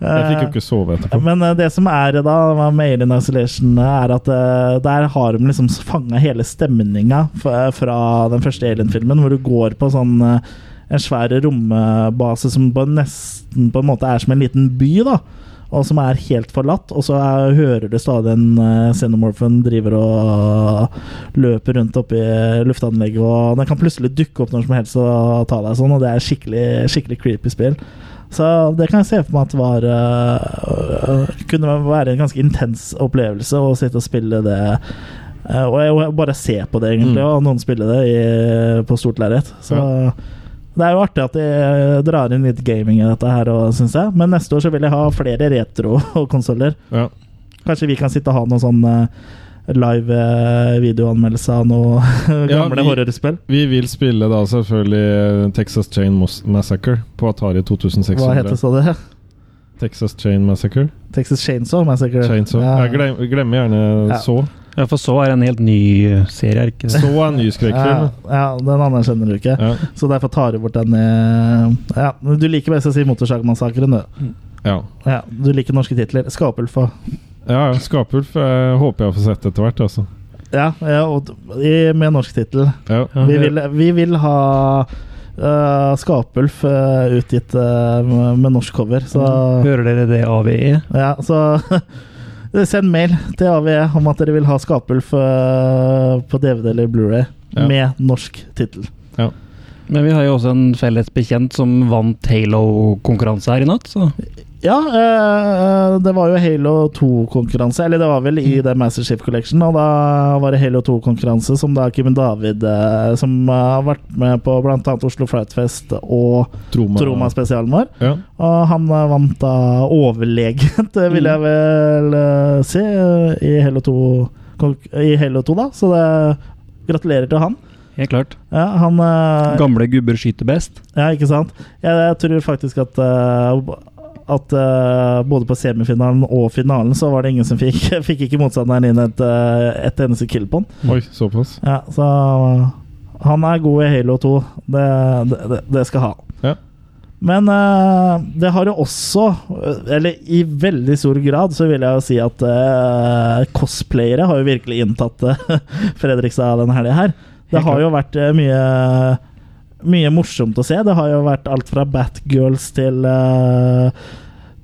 Jeg fikk jo ikke sove etterpå. *laughs* Men eh, det som er da med Alien Isolation, er at eh, der har de liksom fanga hele stemninga fra, den første Alien-filmen, hvor du går på sånn eh, en svær rombase som på nesten på en måte er som en liten by, da. Og som er helt forlatt. Og så er, hører du stadig en uh, Xenomorphen driver og løper rundt oppi luftanlegget, og den kan plutselig dukke opp når som helst og ta deg sånn, og det er skikkelig, skikkelig creepy spill. Så det kan jeg se for meg at var uh, Kunne være en ganske intens opplevelse å sitte og spille det. og jeg, bare se på det, egentlig, Mm. og noen spille det i, på stort lerret. Så det er jo artig at de drar inn litt gaming i dette her, syns jeg. Men neste år så vil jeg ha flere retro-konsoller. *laughs* Ja. Kanskje vi kan sitte og ha noen sånn øh, live øh, videoanmeldelse av noe *laughs* Ja, gamle vi- horrorspill. Vi vil spille da selvfølgelig eh, Texas Chain Massacre på Atari 2600. Hva heter så det? Texas Chain Massacre. Texas Chainsaw Massacre. Chainsaw. Ja. Jeg glemmer gjerne Ja. så. Ja, for så er det en helt ny serie, er ikke det? Så er en ny skrekkfilm. ja, den anerkjenner du ikke. Ja. Så derfor tar du bort den i Ja, du liker best å si Motorsagmassakren, du. Ja. Ja, du liker norske titler. Skapulf og ja, ja. Skapulf jeg håper jeg får sett etter hvert, altså. Ja, ja og i, med norsk tittel. Ja. Ja. Vi, vi vil ha uh, Skapulf uh, utgitt uh, med, med norsk cover, så Hører dere det, AVE? Ja, så *laughs* Send mail til AVE om at dere vil ha Skapulf eh, på DVD eller Blu-ray Ja. med norsk tittel. Men vi har jo også en felles bekjent som vant Halo-konkurranse her i natt, så Ja, eh, det var jo Halo 2-konkurranse, eller det var vel i det Master Chief Collection, og da var det Halo 2-konkurranse som da Kim David, eh, som har vært med på bl.a. Oslo Flightfest og Troma. Troma-spesialen vår. Ja. Og han vant da overlegent, *laughs* vil jeg vel eh, si, i Halo 2, i Halo 2 da. Så det, gratulerer til han. helt klart. Ja, han Gamle gubber skyter best. Ja, ikke sant? Jeg, jeg tror faktisk at eh, at uh, både på semifinalen og finalen så var det ingen som fikk *laughs* Fikk ikke motstanderen inn et, eh, et eneste kill på han. Oi, såpass. Ja, så han er god i Halo 2. Det, det, det- skal ha. Ja. Men uh, det har jo også, eller i veldig stor grad, så vil jeg jo si at uh, cosplayere har jo virkelig inntatt *laughs* Fredrikstad denne helga her. Det har jo vært mye mye morsomt å se. Det har jo vært alt fra Batgirls til uh,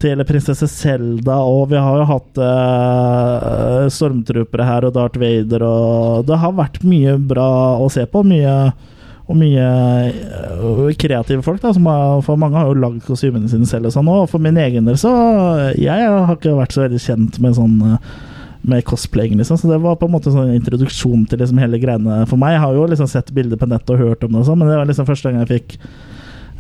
til prinsesse Selda, og vi har jo hatt uh, stormtroopere her og Darth Vader, og det har vært mye bra å se på. Mye og mye uh, kreative folk. da har, For mange har jo lagd kostymene sine selv. Og sånn Og for min egen del så Jeg har ikke vært så veldig kjent med sånn øh, Med cosplaying, liksom. Så det var på en måte sånn introduksjon til liksom hele greiene for meg. Jeg har jo liksom sett bilder på nettet og hørt om det, og sånn men det var liksom første gang jeg fikk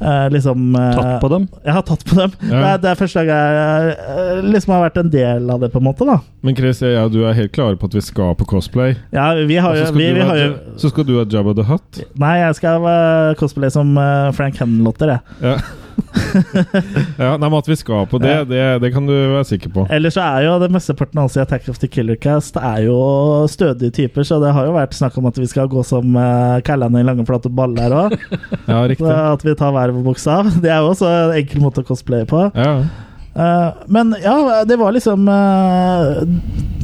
eh, liksom eh, Tatt på dem. Jeg har tatt på dem. Ja. Det, er, det er første gang jeg eh, liksom har vært en del av det, på en måte. da Men Chris, jeg ja, du er helt klare på at vi skal på cosplay? Ja, vi har jo, vi, du vi ha har jo så skal du ha Jabba the Hutt? Nei, jeg skal uh, cosplaye som uh, Frank Henlotter, jeg. Ja. *laughs* ja, nei, men at vi skal på det, det, det kan du være sikker på. Ellers så er jo det mesteparten altså i Attack of the Killer Cast er jo stødige typer, så det har jo vært snakk om at vi skal gå som uh, kallene i lange, flate baller òg. *laughs* Ja, riktig. at vi tar hver vår bokstav. Det er jo også en enkel måte å cosplaye på. Ja. Eh, men ja, det var liksom eh,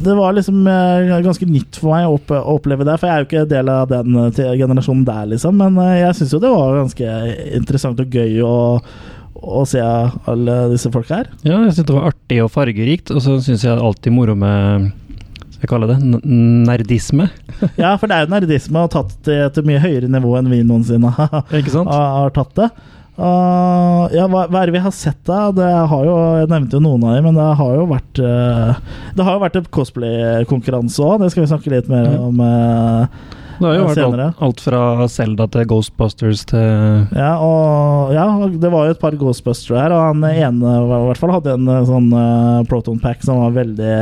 Det var liksom eh, ganske nytt for meg å, opp, oppleve det, for jeg er jo ikke del av den generasjonen der, liksom. Men jeg syns jo det var ganske interessant og gøy å, å se alle disse folka her. Ja, jeg syns det var artig og fargerikt, og så syns jeg alltid moro med jeg kaller det nerdisme. *laughs* Ja, for det er jo nerdisme og tatt det til mye høyere nivå enn vi noensinne *laughs* *laughs* har, har tatt det. Uh, ja, hva, hva er det vi har sett da? Det har jo, Jeg nevnte jo noen av dem, men det har jo vært uh, Det har jo vært et cosplay-konkurranse òg, det skal vi snakke litt mer om. uh, Det har jo vært alt, alt fra Selda til Ghostbusters til ja, og ja, det var jo et par Ghostbusters her, og han ene i hvert fall hadde en uh, sånn proton pack som var veldig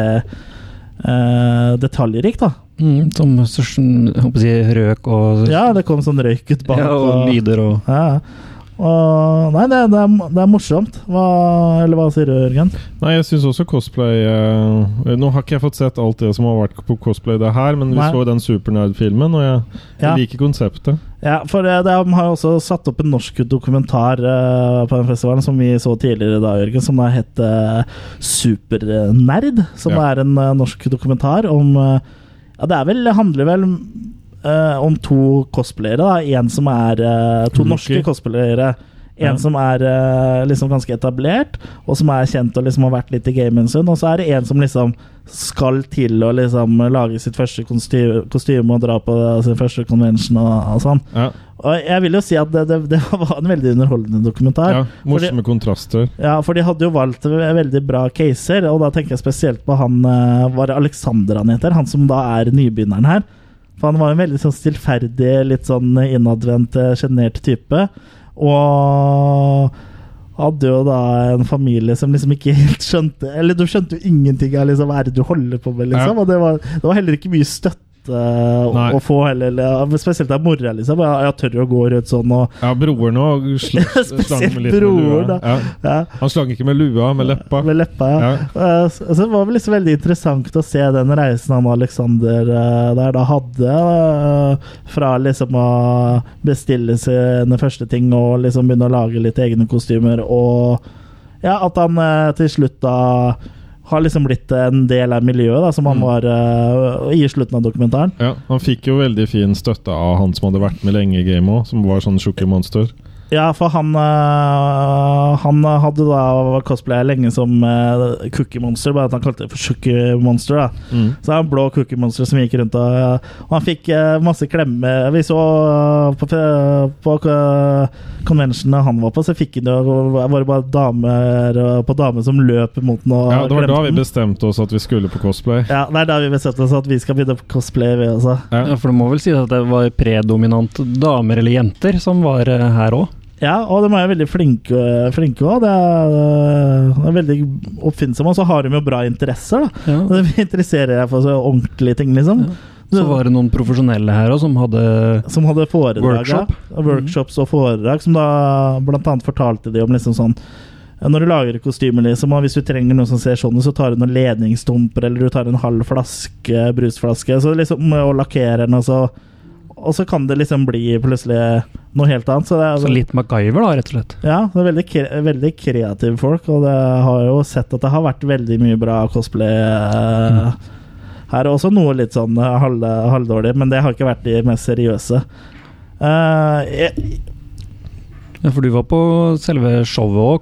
uh, detaljrik, da. mm, Som sånn, jeg håper å si, røk og Ja, det kom sånn røyk ut bak. ja, og lyder og Ja. Og, nei, det, det, er, det er morsomt. Hva, eller hva sier du, Jørgen? Nei, jeg syns også cosplay eh, Nå har ikke jeg fått sett alt det som har vært på cosplay det her, men vi Nei. så den Supernerd-filmen, og jeg, jeg Ja. liker konseptet. Ja, for de har også satt opp en norsk dokumentar eh, på den festivalen som vi så tidligere da, Jørgen, som da het eh, Supernerd. Som Ja. er en eh, norsk dokumentar om eh, Ja, det er vel, handler vel eh, om to cosplayere. En som er uh, To norske cosplayere. En Ja. som er uh, liksom ganske etablert, og som er kjent og liksom har vært litt i gamet en stund. Og så er det en som liksom skal til å liksom lage sitt første kostyme, kostyme og dra på sin første convention og, og sånn. Ja, Og jeg vil jo si at det, det, det *laughs* var en veldig underholdende dokumentar. ja Morsomme kontraster. Ja, for de hadde jo valgt veldig bra caser, og da tenker jeg spesielt på han Var det Alexander han heter? Han som da er nybegynneren her. For han var en veldig sånn stillferdig, litt sånn innadvendt, eh, sjenert type. Og hadde jo da en familie som liksom ikke helt skjønte Eller du skjønte jo ingenting av liksom, hva er det du holder på med, liksom. Og det var, det var heller ikke mye støtte uh, å, å få heller eller- Spesielt av mora, liksom. Jeg, jeg tør å gå rundt sånn og Ja, broren òg *laughs* slang med litt med lua. Ja. ja, Han slang ikke med lua, med leppa. Med leppa, ja. Ja. Eh, så så det var vel liksom veldig interessant å se den reisen han Alexander uh, der da hadde. fra liksom å bestille sine første ting og liksom begynne å lage litt egne kostymer, og ja, at han til slutt da har liksom blitt en del av miljøet da, som han Mm. var uh, i slutten av dokumentaren. Ja, han fikk jo veldig fin støtte av han som hadde vært med lenge i gamet òg, som var sånn tjukke monster. Ja, for han eh, Han hadde da cosplaya lenge som eh, Cookie Monster, bare at han kalte det for Cookie Monster. da Mm. Så en blå Cookie Monster som gikk rundt og, og han fikk eh, masse klemmer. Vi så eh, på, på uh, conventionene han var på, så fikk han jo var det bare damer eh, på damer som løp mot den og Ja, det var da vi bestemte oss at vi skulle på cosplay. Ja, det er da vi bestemte oss at vi skal begynne på cosplay, vi også. Ja, Ja. For du må vel si at det var predominant damer eller jenter som var eh, her òg? Ja, og de er veldig flinke flinke òg. Er- de er veldig oppfinnsomme, og så har de jo bra interesser. da Ja. De *laughs* interesserer deg for så ordentlige ting, liksom. Så var det noen profesjonelle her òg som hadde Som hadde foredrag. Workshop. Ja. Workshops og foredrag, som da annet fortalte de om liksom sånn når du lager kostymer, liksom, og hvis du trenger noe som ser sånn ut, så tar du noen ledningsstumper, eller du tar en halv flaske brusflaske, så liksom, og lakkerer den, og så, og så kan det liksom bli plutselig noe helt annet. Så det er, Så litt MacGyver, da, rett og slett. ja, det er veldig, kre veldig kreative folk, og det har jo sett at det har vært veldig mye bra cosplay eh, her. Også noe litt sånn eh, halv, halvdårlig, men det har ikke vært de mest seriøse. Uh, jeg, Ja, For du var på selve showet òg,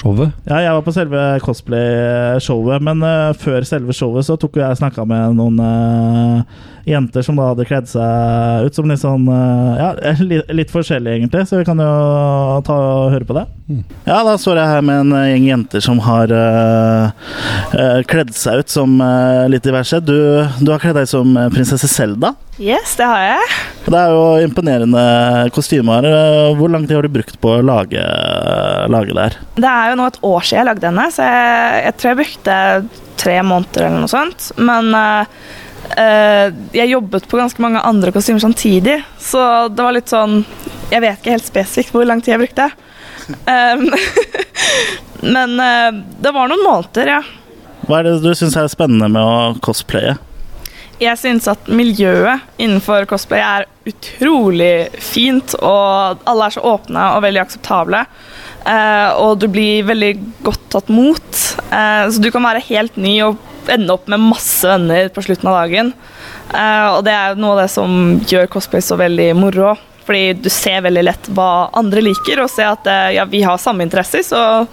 cosplay-showet. ja, jeg var på selve cosplay-showet, men uh, før selve showet så tok jeg snakka med noen uh, jenter som da hadde kledd seg ut som litt sånn uh, Ja, *laughs* litt, litt forskjellig, egentlig, så vi kan jo ta og høre på det. Ja, da står jeg her med en gjeng jenter som har kledd seg ut som litt diverse. Du, du har kledd deg som prinsesse Selda. Yes, det har jeg. Det er jo imponerende kostymer. Hvor lang tid har du brukt på å lage, lage det her? Det er jo nå et år siden jeg lagde denne, så jeg, jeg tror jeg brukte tre måneder eller noe sånt. Men eh, jeg jobbet på ganske mange andre kostymer samtidig, så det var litt sånn Jeg vet ikke helt spesifikt hvor lang tid jeg brukte. Um, *laughs* men eh, det var noen måneder, ja. Hva er det du syns er spennende med å cosplaye? Jeg syns at miljøet innenfor cosplay er utrolig fint, og alle er så åpne og veldig akseptable. Eh, og du blir veldig godt tatt mot. Eh, så du kan være helt ny og ende opp med masse venner på slutten av dagen. Eh, og det er noe av det som gjør cosplay så veldig moro. Fordi du ser veldig lett hva andre liker, og ser at eh, ja, vi har samme interesser, så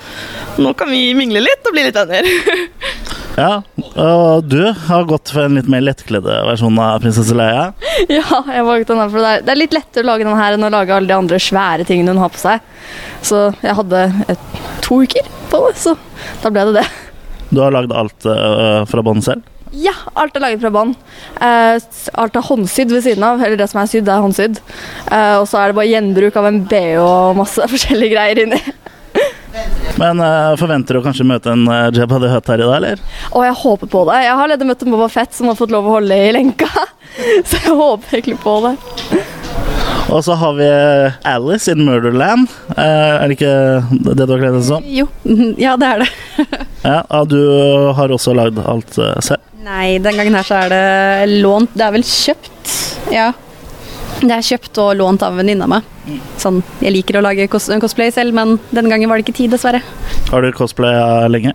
nå kan vi mingle litt og bli litt venner. *laughs* Ja, og du har gått for en litt mer lettkledde versjon av prinsesse Leia. *laughs* Ja, jeg valgte den her, for det er, det er litt lettere å lage den her enn å lage alle de andre svære tingene hun har på seg. Så jeg hadde et, to uker på det, så da ble det det. Du har lagd alt uh, fra bånn selv? Ja, alt er laget fra bånn. Uh, alt er håndsydd ved siden av, eller det som er sydd, er håndsydd. Uh, og så er det bare gjenbruk av en BH og masse *laughs* forskjellige greier inni. Men uh, forventer du å kanskje møte en uh, Jabba the Hutt her i dag, eller? Å, jeg håper på det. Jeg har allerede møtt en Boba Fett som har fått lov å holde i lenka. *laughs* Så jeg håper egentlig på det. Og så har vi eh, Alice in Murderland. Uh, er det ikke det du har kledd deg som? Jo, *laughs* ja det er det. *laughs* Ja, og du har også lagd alt eh, selv? Nei, den gangen her så er det lånt. Det er vel kjøpt, ja. Det er kjøpt og lånt av en venninne av meg. Sånn, jeg liker å lage cos cosplay selv, men denne gangen var det ikke tid, dessverre. Har du cosplaya lenge?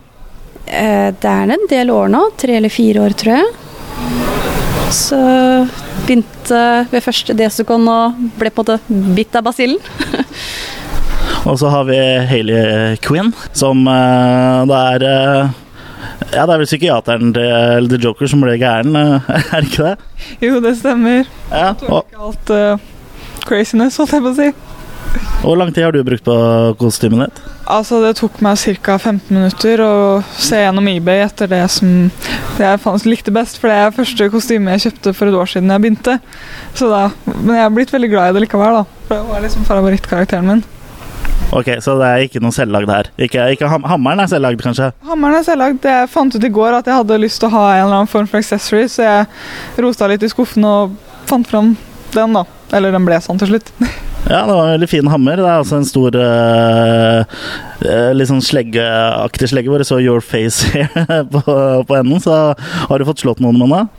Eh, det er en del år nå. Tre eller fire år, tror jeg. Så begynte ved første Desicon og ble på en måte bitt av basillen. *laughs* Og så har vi Hayley Quinn, som eh, det er eh, Ja, det er vel psykiateren til The Joker som ble gæren, eh, *laughs* er det ikke det? Jo, det stemmer. Ja, og, alt uh, craziness, holdt jeg på å si. Hvor lang tid har du brukt på kostymet ditt? Altså, det tok meg ca. 15 minutter å se gjennom eBay etter det som det jeg fant, likte best, for det er første kostyme jeg kjøpte for et år siden jeg begynte. Så da, men jeg har blitt veldig glad i det likevel, da. For det var liksom favorittkarakteren min. Ok, Så det er ikke noe selvlagd her? Ikke, ikke ham Hammeren er selvlagd, kanskje? Hammeren er selvlagd. Jeg fant ut i går at jeg hadde lyst til å ha en eller annen form for accessory, så jeg rota litt i skuffen og fant fram den, da. Eller den ble sånn til slutt. *laughs* Ja, det var en veldig fin hammer. Det er altså en stor uh, litt sånn sleggeaktig slegge hvor det så 'Your Face' here *laughs* på, på enden. Så har du fått slått noen med den?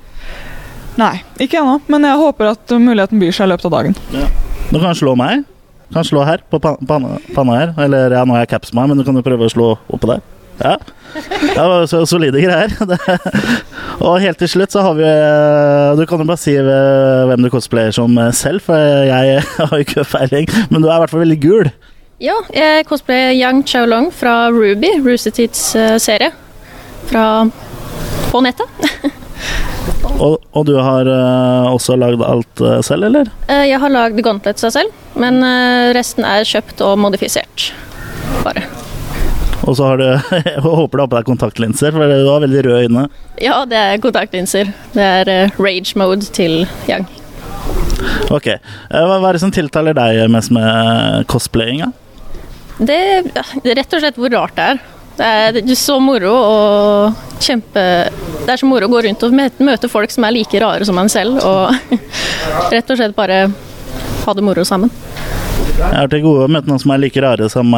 Nei, ikke ennå. Men jeg håper at muligheten byr seg i løpet av dagen. Ja. Du kan slå meg. Kan slå her, på panna, panna her. Eller ja, nå har jeg caps på meg, men du kan jo prøve å slå oppå der. Ja. Det var så solide greier. *laughs* og helt til slutt så har vi Du kan jo bare si hvem du cosplayer som selv, for jeg *laughs* har jo ikke feiling. Men du er i hvert fall veldig gul. Ja, jeg cosplayer Yang Chaolong fra Ruby, Roosterteats serie. Fra på nettet. *laughs* og, og, du har uh, også lagd alt uh, selv, eller? Uh, jeg har lagd gauntlets selv, men resten er kjøpt og modifisert. Bare. Og så har du *laughs* Jeg håper du har på deg kontaktlinser, for du har veldig røde øyne. Ja, det er kontaktlinser. Det er rage mode til Yang. Ok. Uh, hva er det som tiltaler deg mest med cosplayinga? Det, det er rett og slett hvor rart det er. Det er så moro å kjempe Det er så moro å gå rundt og møte folk som er like rare som en selv, og *laughs* rett og slett bare ha det moro sammen. Jeg har til gode å møte noen som er like rare som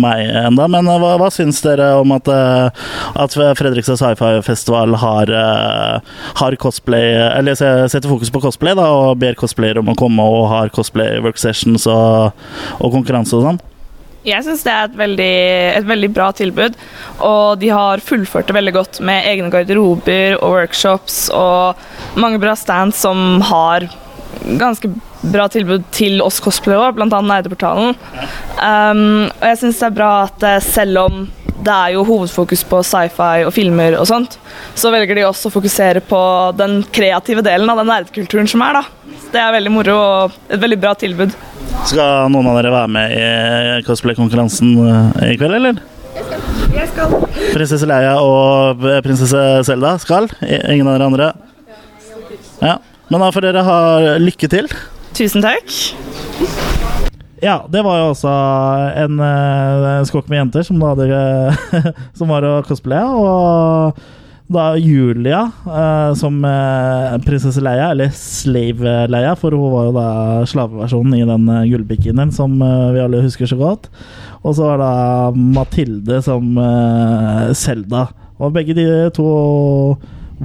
meg enda, men hva, hva syns dere om at, at Fredrikstad sci-fi-festival har, har, cosplay Eller setter fokus på cosplay da, og ber cosplayere om å komme og har cosplay work sessions og, og konkurranse og sånn? Jeg syns det er et veldig, et veldig, bra tilbud. Og de har fullført det veldig godt med egne garderober og workshops og mange bra stands som har ganske bra tilbud til oss cosplayere, bl.a. Nerdeportalen. Um, og jeg syns det er bra at eh, selv om det er jo hovedfokus på sci-fi og filmer og sånt, så velger de også å fokusere på den kreative delen av den nerdekulturen som er, da. Det er veldig moro og et veldig bra tilbud. Skal noen av dere være med i cosplay-konkurransen eh, i kveld, eller? Jeg skal. Prinsesse Leia og prinsesse Selda skal. Ingen av dere andre? Ja. Men da får dere ha lykke til. Tusen takk. Ja, det var jo også en, eh, en skokk med jenter som, hadde, *laughs* som var og cosplaya. Og da Julia uh, som uh, prinsesse Leia, eller Slave Leia, for hun var jo da slaveversjonen i den uh, gullbikinien som vi alle husker så godt. Og så var da Mathilde som Selda. Og begge de to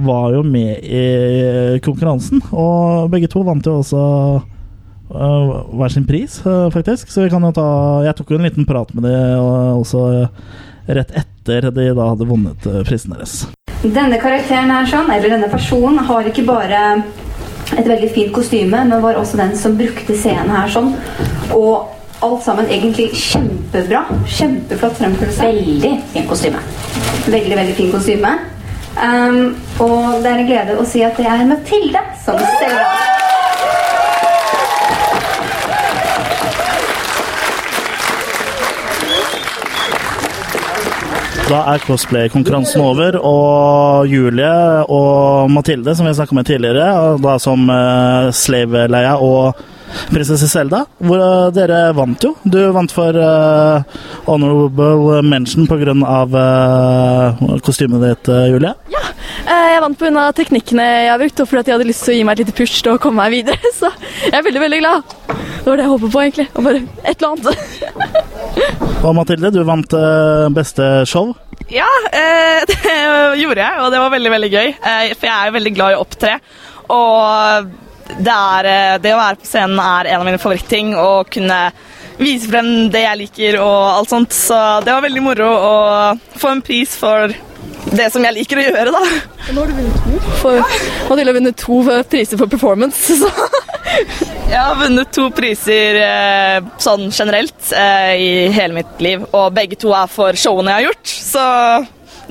var jo med i konkurransen, og begge to vant jo også hver sin pris, uh, faktisk. Så vi kan jo ta Jeg tok jo en liten prat med de også rett etter de da hadde vunnet uh, prisen deres. Denne karakteren her sånn, eller denne personen har ikke bare et veldig fint kostyme, men var også den som brukte scenen her sånn. Og alt sammen egentlig kjempebra. Kjempeflott fremførelse. Veldig fin kostyme. Veldig, veldig fin kostyme. Um, og det er en glede å si at det er Mathilde som steller av. Da er cosplay-konkurransen over, og Julie og Mathilde, som vi snakka med tidligere, da som uh, slave-leia og prinsesse Selda, hvor uh, dere vant jo. Du vant for uh, honorable mention pga. Uh, kostymet ditt, Julie. Ja, jeg vant pga. teknikkene jeg har brukt, og fordi jeg hadde lyst til å gi meg et lite push til å komme meg videre. *laughs* Så jeg er veldig, veldig glad. Det var det jeg håpet på, egentlig. Og bare et eller annet. Og Mathilde, du vant beste show. Ja, *laughs* det gjorde jeg, og det var veldig, veldig gøy. For jeg er jo veldig glad i å opptre. Og det, er, eh, det å være på scenen er en av mine favorittting. Å kunne vise frem det jeg liker og alt sånt. Så det var veldig moro å få en pris for det som jeg liker å gjøre, da. Nå har du vunnet to. For, Mathilde har vunnet to priser for performance. Så. Jeg har vunnet to priser eh, sånn generelt eh, i hele mitt liv, og begge to er for showene jeg har gjort. Så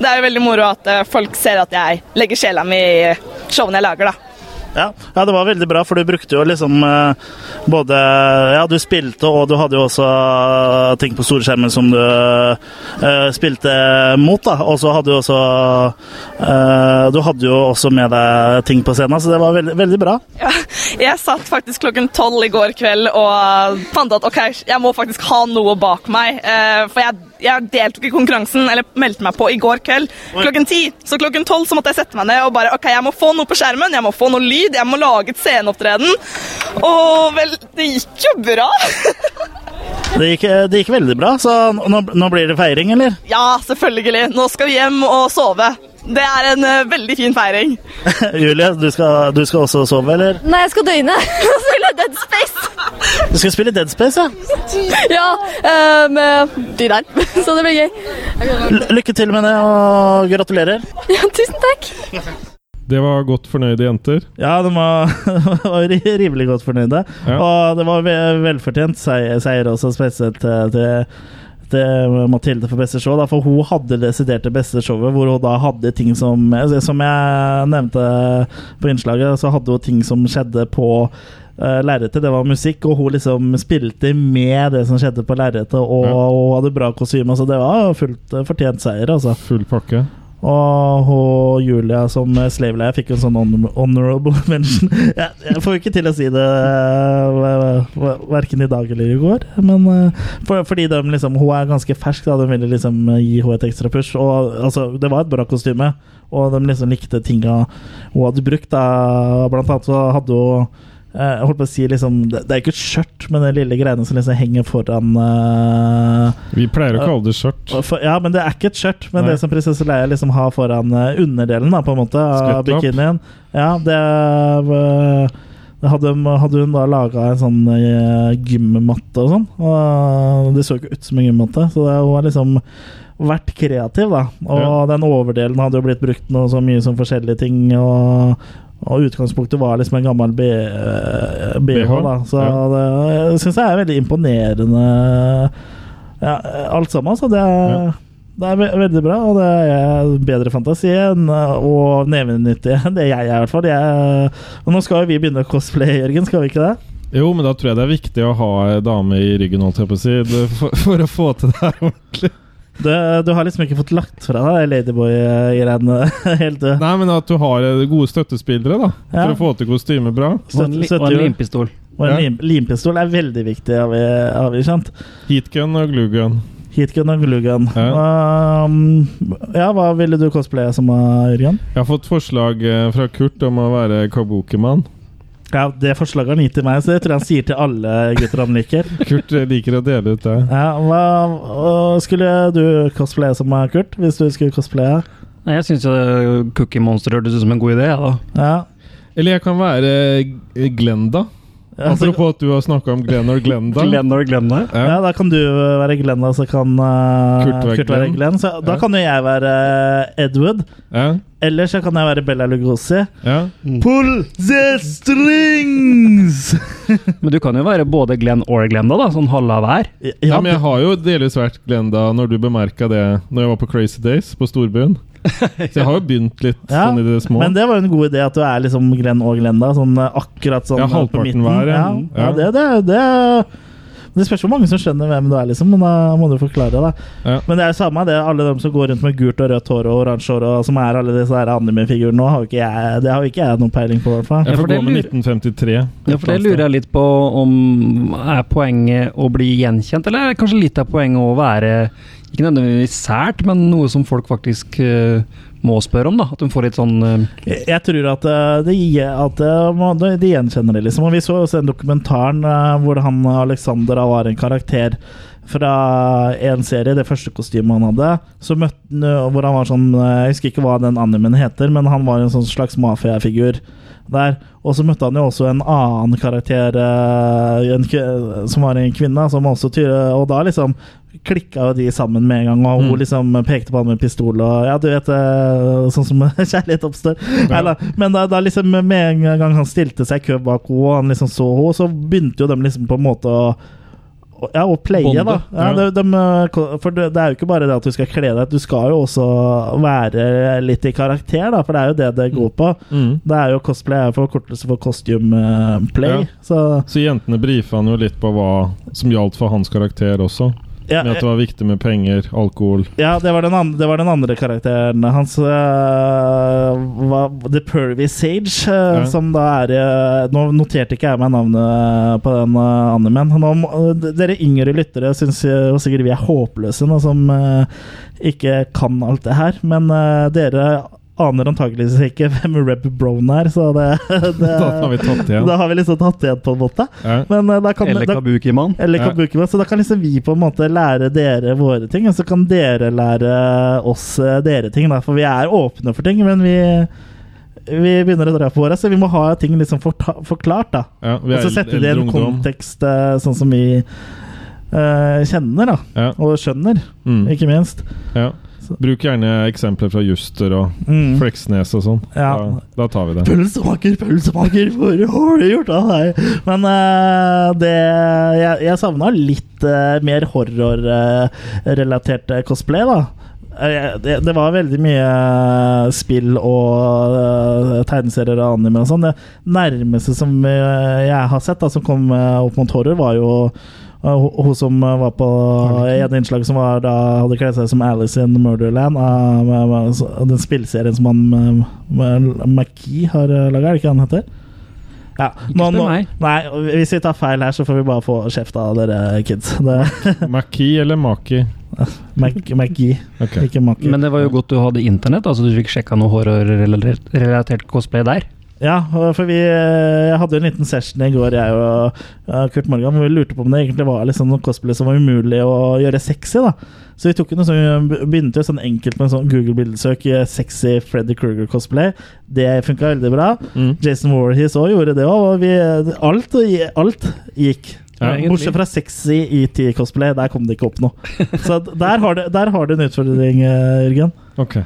det er jo veldig moro at folk ser at jeg legger sjela mi i showene jeg lager, da. Ja, ja, det var veldig bra, for du brukte jo liksom eh, både Ja, du spilte, og du hadde jo også eh, ting på storskjermen som du uh, spilte mot, da. Og så hadde du også uh, Du hadde jo også med deg ting på scenen, så det var veldig, veldig bra. Ja, jeg satt faktisk klokken tolv i går kveld og fant at ok, jeg må faktisk ha noe bak meg. Uh, for jeg, jeg deltok i konkurransen, eller meldte meg på i går kveld klokken ti. Så klokken tolv så måtte jeg sette meg ned og bare ok, jeg må få noe på skjermen, jeg må få noe lyd, jeg må lage et sceneopptreden. Og vel, det gikk jo bra. *laughs* Det gikk, det gikk veldig bra, så nå, nå blir det feiring, eller? Ja, selvfølgelig. Nå skal vi hjem og sove. Det er en uh, veldig fin feiring. *laughs* Julie, du skal, du skal også sove, eller? Nei, jeg skal døgne og spille Dead Space. Du skal spille Dead Space, ja? Ja, eh, med de der. *laughs* Så det blir gøy. L lykke til med det, og gratulerer. Ja, tusen takk. Det var godt fornøyde jenter. Ja, de var, *laughs* var rimelig godt fornøyde. Ja. Og det var velfortjent seier, seier også, spesielt til, til, til Mathilde for beste show. Da, for hun hadde desidert det beste showet, hvor hun da hadde ting som Som jeg nevnte på innslaget, så hadde hun ting som skjedde på uh, lerretet. Det var musikk, og hun liksom spilte med det som skjedde på lerretet, og, Ja. hun hadde bra kostyme. Så det var fullt uh, fortjent seier, altså. Full pakke. Og hun, Julia som slaveleie fikk en sånn honorable *laughs* mention. Jeg, jeg får jo ikke til å si det uh, verken i dag eller i går. Men eh, for, fordi de liksom, hun er ganske fersk, da. De ville liksom gi henne et ekstra push. Og altså, det var et bra kostyme, og de liksom likte tinga hun hadde brukt. Da. Blant annet så hadde hun eh, jeg holdt på å si liksom, Det det er ikke et skjørt, men den lille greiene som liksom henger foran uh, Vi pleier å kalle det skjørt. ja, men det er ikke et skjørt, men Nei. det som prinsesse Leia liksom har foran uh, underdelen da, på en måte, av bikinien. Ja, det, eh, det hadde, hadde hun da laga en sånn eh, gymmatte og sånn. Og det så ikke ut som en gymmatte, så det, var liksom vært kreativ, da. Og Ja. den overdelen hadde jo blitt brukt noe så mye som forskjellige ting. og og utgangspunktet var liksom en gammel B- eh, BH, BH, da. Så ja. det syns jeg er veldig imponerende, ja, alt sammen. Så det er, det er ve veldig bra, og det er bedre fantasi enn eh, og nevenyttig enn det jeg er, i hvert fall. Jeg, og nå skal jo vi begynne å cosplaye, Jørgen, skal vi ikke det? Jo, men da tror jeg det er viktig å ha ei dame i ryggen, holdt jeg på å si, for, for å få til det her ordentlig. Du, du har liksom ikke fått lagt fra deg Ladyboy-greiene *laughs* helt du. Nei, men at du har eh, gode støttespillere, da. Ja. For å få til kostymet bra. Og en, og en limpistol. Og en Ja. lim limpistol er veldig viktig, har vi, har vi skjønt. Heatgun og gluegun. Heatgun og gluegun. Um, ja, hva ville du cosplaye som, uh, Jørgen? Jeg har fått forslag eh, fra Kurt om å være kabukiman. Ja, Det forslaget har han gitt til meg, så det tror jeg han sier til alle gutter han liker. *laughs* Kurt eh, liker å dele ut det. Ja, hva, Skulle du cosplaye som meg, Kurt, hvis du skulle cosplaye? Nei, Jeg syns Cookie Monster hørtes ut som en god idé. Da. Ja. Eller jeg kan være eh, Glenda. Ja, Apropos at du har snakka om Glenn og Glenda. *laughs* Glenn og Glenda. Ja. da kan du være Glenn, og så kan uh, Kurt være Glenn. være Glenn. Så da Ja. kan jo jeg være uh, Edward. Ja. Eller så kan jeg være Bella Lugosi. Ja. Pull the strings! *laughs* Men du kan jo være både Glenn og Glenda, da, sånn halve av hver. Ja, men jeg har jo delvis vært Glenda når du bemerka det Når jeg var på Crazy Days på Storbyen. *laughs* Så jeg har jo begynt litt Ja, sånn i det små. Men det var jo en god idé at du er liksom Glenn og Glenda. Sånn uh, akkurat sånn Ja, på halvparten midten. hver, ja. Ja, ja, Ja. det, det, det det spørs hvor mange som skjønner hvem du er, liksom. Men da må du forklare det. Ja. Men det er jo samme det, alle dem som går rundt med gult og rødt hår og oransje hår, og som er alle disse anime-figurene nå, har ikke jeg, det har ikke jeg noen peiling på, i hvert fall. Jeg får gå med 1953. Ja, for det lurer jeg litt på om er poenget å bli gjenkjent, eller er det kanskje litt av poenget å være ikke nødvendigvis sært, men noe som folk faktisk eh, må spørre om? da, At de får litt sånn uh... Jeg, jeg tror at uh, det, at uh, de gjenkjenner det, liksom. Og vi så også den dokumentaren uh, hvor han Alexander var en karakter fra en serie, det første kostymet han hadde. Så møtte uh, hvor han var sånn Jeg husker ikke hva den animen heter, men han var en sånn slags mafiafigur der. Og så møtte han jo også en annen karakter, en, som var en kvinne, som også Og da liksom klikka jo de sammen med en gang, og hun Mm. liksom pekte på han med pistol og Ja, du vet, eh, sånn som *laughs* kjærlighet oppstår. Ja. Eller, Men da, da liksom med en gang han stilte seg i kø bak henne, og han liksom så henne, så begynte jo de liksom på en måte å Ja, og playe, Bonde, da. Ja, ja. de, de, for det, er jo ikke bare det at du skal kle deg, du skal jo også være litt i karakter, da, for det er jo det det går på. Mm. Det er jo Cosplay er forkortelse for costume eh, play. Ja. Så Så jentene brifa han jo litt på hva som gjaldt for hans karakter også. Ja, med at det var viktig med penger, alkohol. Ja, det var den andre, det var den andre karakteren hans. Uh, var The Pervy Sage, uh, Ja. som da er uh, Nå noterte ikke jeg meg navnet på den uh, animen. Nå, dere yngre lyttere syns jo sikkert vi er håpløse nå som ikke kan alt det her, men dere aner antakeligvis ikke *laughs* hvem Reb Brown er, så det, *laughs* det Da har vi tatt igjen. *laughs* Da har vi liksom tatt igjen, på en måte. Ja. Men kan Eller Kabukiman. Kabuki-man. Ja. Så da kan liksom vi på en måte lære dere våre ting, og så kan dere lære oss eh, dere ting. Da. For vi er åpne for ting, men vi vi begynner å dra på åra, så vi må ha ting liksom forta forklart. da Ja, Og så setter vi det i en ungdom. kontekst eh, sånn som vi uh, kjenner, da. Ja. Og skjønner, Mm. ikke minst. Ja. Bruk gjerne eksempler fra Juster og Mm. Fleksnes og sånn. Ja. Da, da tar vi det. Pølsemaker, pølsemaker, hvor har du gjort av deg? Men uh, det Jeg, jeg savna litt uh, mer horrorrelatert uh, cosplay, da. Eh, Det, det var veldig mye eh, spill og eh, tegneserier og anime og sånn. Det nærmeste som eh, jeg har sett, da, som kom eh, opp mot horror, var jo eh, hun hun som eh, var på et innslag som var da hadde kledd seg som Alice in Murderland. av- med- med- så- Den spillserien som han eh, McKee har laga, er det ikke han heter? Ja. Nå, spør nå, meg. nei, hvis vi tar feil her, så får vi bare få kjeft av dere kids. *laughs* Det, Maki eller Maki? McGee, Okay. ikke Maki. Men det var jo godt du hadde internett, altså du fikk sjekka noe horrorrelatert cosplay der. Ja, for vi jeg hadde en liten session i går, jeg og uh, Kurt Morgan, hvor vi lurte på om det egentlig var liksom noe cosplay som var umulig å gjøre sexy. da Så vi tok noe sånn, begynte jo sånn enkelt med sånn Google-bildesøk eh, 'sexy Freddy Kruger-cosplay'. Det funka veldig bra. Mm. Jason Warhees òg gjorde det òg. Alt, alt gikk. Ja. Bortsett fra sexy ET-cosplay, der kom det ikke opp noe. *laughs* Så der har du, der har du en utfordring, eh, Jørgen. Ok.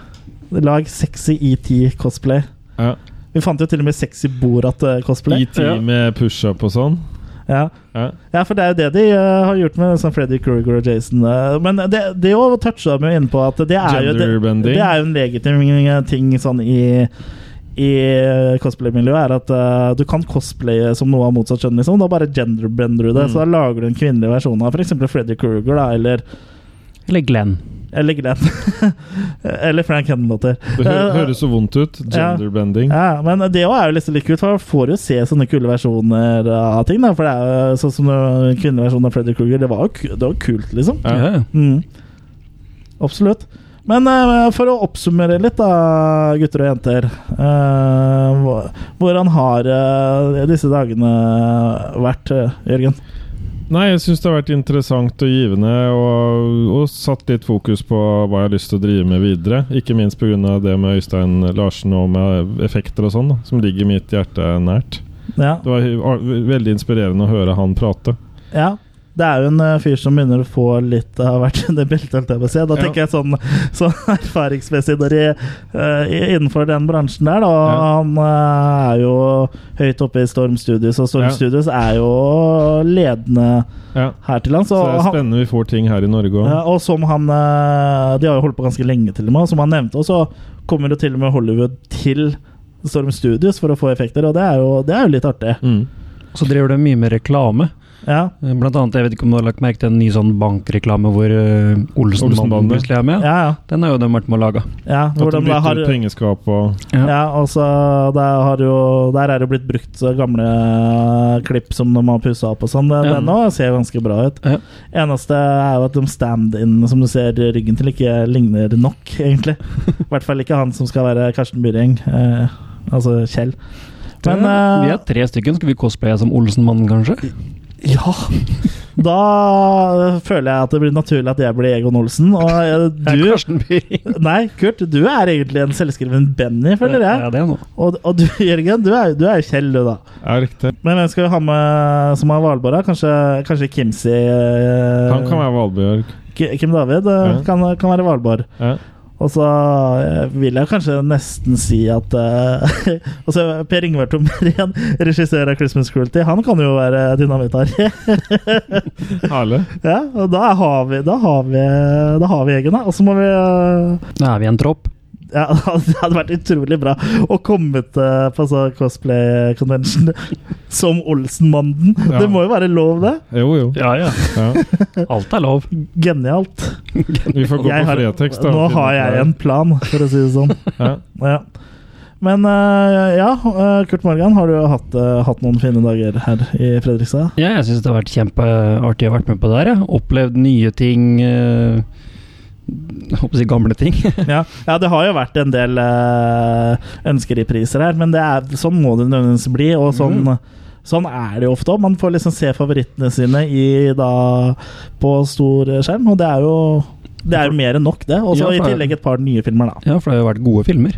Lag sexy ET-cosplay. Ja. Vi fant jo til og med sexy Borat-cosplay. I team med pushup og sånn. Ja. Ja. ja, for det er jo det de uh, har gjort med sånn Freddy Krueger og Jason. Uh, men det, det jo toucha de jo inne på at det er jo, det, det er jo en legitim eh, ting sånn i i eh, cosplay-miljøet er at uh, du kan cosplaye som noe av motsatt kjønn. Liksom. Da bare genderbender du det. Mm. Så da lager du en kvinnelig versjon av f.eks. Freddy Krueger, da, eller, Eller Glenn. Eller Glenn. *laughs* eller Frank Henlotter. Det hø høres så vondt ut. Genderbending. Ja, men det òg er jo liksom litt kult, for man får jo se sånne kule versjoner av ting. Da, for det er jo sånn som kvinneversjonen av Freddy Krueger. Det var jo det var kult, liksom. Ja. Ja, ja. Mm. Absolutt. Men uh, for å oppsummere litt, da, gutter og jenter. Uh, hvordan har uh, disse dagene vært, eh, Jørgen? Nei, jeg syns det har vært interessant og givende, og, og satt litt fokus på hva jeg har lyst til å drive med videre. Ikke minst pga. det med Øystein Larsen og med effekter og sånn, som ligger mitt hjerte nært. Ja. Det var veldig inspirerende å høre han prate. ja. Det er jo en eh, fyr som begynner å få litt av hvert *laughs* det beltet. Da Ja. tenker jeg sånn, *laughs* sånn erfaringsmessig der i, eh, innenfor den bransjen der, da. Ja. Han eh, er jo høyt oppe i Storm Studios, og Storm Ja. Studios er jo ledende Ja. her til lands. Så så det er han- spennende vi får ting her i Norge òg. Ja, og som han De har jo holdt på ganske lenge til og med, som han nevnte, og så kommer jo til og med Hollywood til Storm Studios for å få effekter, og det er jo, det er jo litt artig. Mm. Så driver de mye med reklame. Ja, Blant annet, jeg vet ikke om du har lagt merke til en ny sånn bankreklame hvor uh, Olsenbanden plutselig er med? ja. ja, Den har jo de vært med å lage. ja At de bytter har ut pengeskap og Ja, ja altså, der, har jo, der er det blitt brukt så gamle klipp som de har pussa opp og sånn. Den Ja. den nå ser ganske bra ut. Ja. Eneste er jo at de stand-in som du ser ryggen til, ikke ligner nok, egentlig. I hvert fall ikke han som skal være Karsten Byring, eh, altså Kjell. Men vi eh, er tre stykker. Skal vi cosplaye som Olsenmannen, kanskje? Ja *laughs* Da føler jeg at det blir naturlig at jeg blir Egon Olsen. Og eh, *laughs* du *laughs* Nei, Kurt, du er egentlig en selvskreven Benny, føler jeg. Ja, det er noe. Og, og du, Jørgen, du er, du er jo Kjell, du, da. Ja, riktig. Men hvem skal vi ha med som er Valborg? Kanskje, kanskje Kimsi eh, Han kan være Valborg. Kim David eh, Ja. kan, kan være Valborg. Ja. Og så eh, vil jeg kanskje nesten si at uh, *laughs* altså Per Ingvar Tomrén, *laughs* regissør av 'Christmas Cruelty', han kan jo være dynamitt-Harry. *laughs* Herlig. ja, og da har vi Da har vi, da har vi egen, da. Og så må vi uh, Da er vi en tropp. Ja, *laughs* Det hadde vært utrolig bra å komme til på sånn cosplay convention som Olsenmannen. Ja. Det må jo være lov, det? Jo, jo. Ja, ja. Ja. Alt er lov. Genialt. Vi får gå Jeg på har, Fretex, da. nå har jeg en plan, for å si det sånn. *laughs* Ja. Ja. Men eh, ja, eh, Kurt Morgan, har du hatt, eh, hatt noen fine dager her i Fredrikstad? Ja, jeg syns det har vært kjempeartig å ha vært med på det her. Opplevd nye ting. Jeg håper å si gamle ting. *laughs* Ja, ja det har jo vært en del uh, priser her, men det er, sånn må det nødvendigvis bli. Og sånn, sånn er det jo ofte òg. Man får liksom se favorittene sine i, da, på stor skjerm, og det er jo det er jo mer enn nok, det. Og så Ja, i tillegg et par nye filmer, da. Ja, for det har jo vært gode filmer.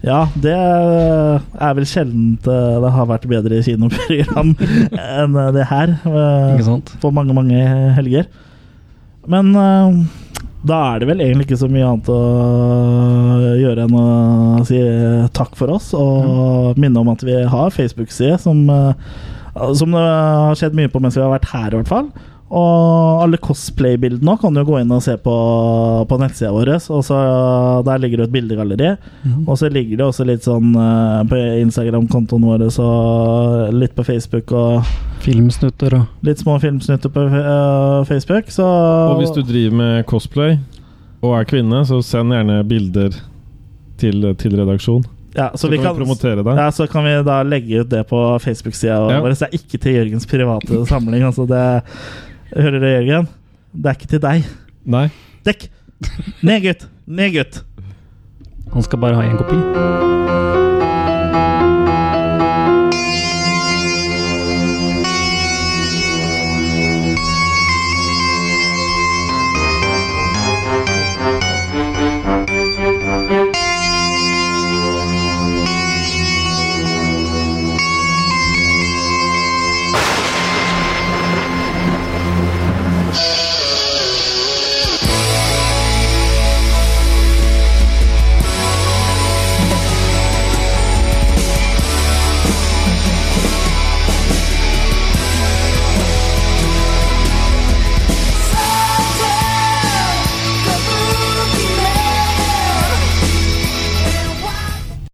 Ja, det er vel sjelden eh, det har vært bedre kinoprogram *laughs* enn det her. eh, Ikke sant? På mange, mange helger. Men eh, da er det vel egentlig ikke så mye annet å gjøre enn å si takk for oss, og minne om at vi har Facebook-side som, eh, som det har skjedd mye på mens vi har vært her, i hvert fall. Og alle cosplay-bildene kan du gå inn og se på, på nettsida vår. Og så Der ligger det et bildegalleri. Og så ligger det også litt sånn eh, på Instagram-kontoen vår og litt på Facebook og Filmsnutter og litt små filmsnutter på uh, Facebook. Så Og hvis du driver med cosplay og er kvinne, så send gjerne bilder til, til redaksjon. ja, Så, kan, vi promotere det. ja, så kan vi da legge ut det på Facebook-sida Ja. vår. Så det er ikke til Jørgens private samling. Altså det Hører du, Jørgen? Det er ikke til deg. Nei. Dekk! Ned, gutt! Ned, gutt! Han skal bare ha én kopi.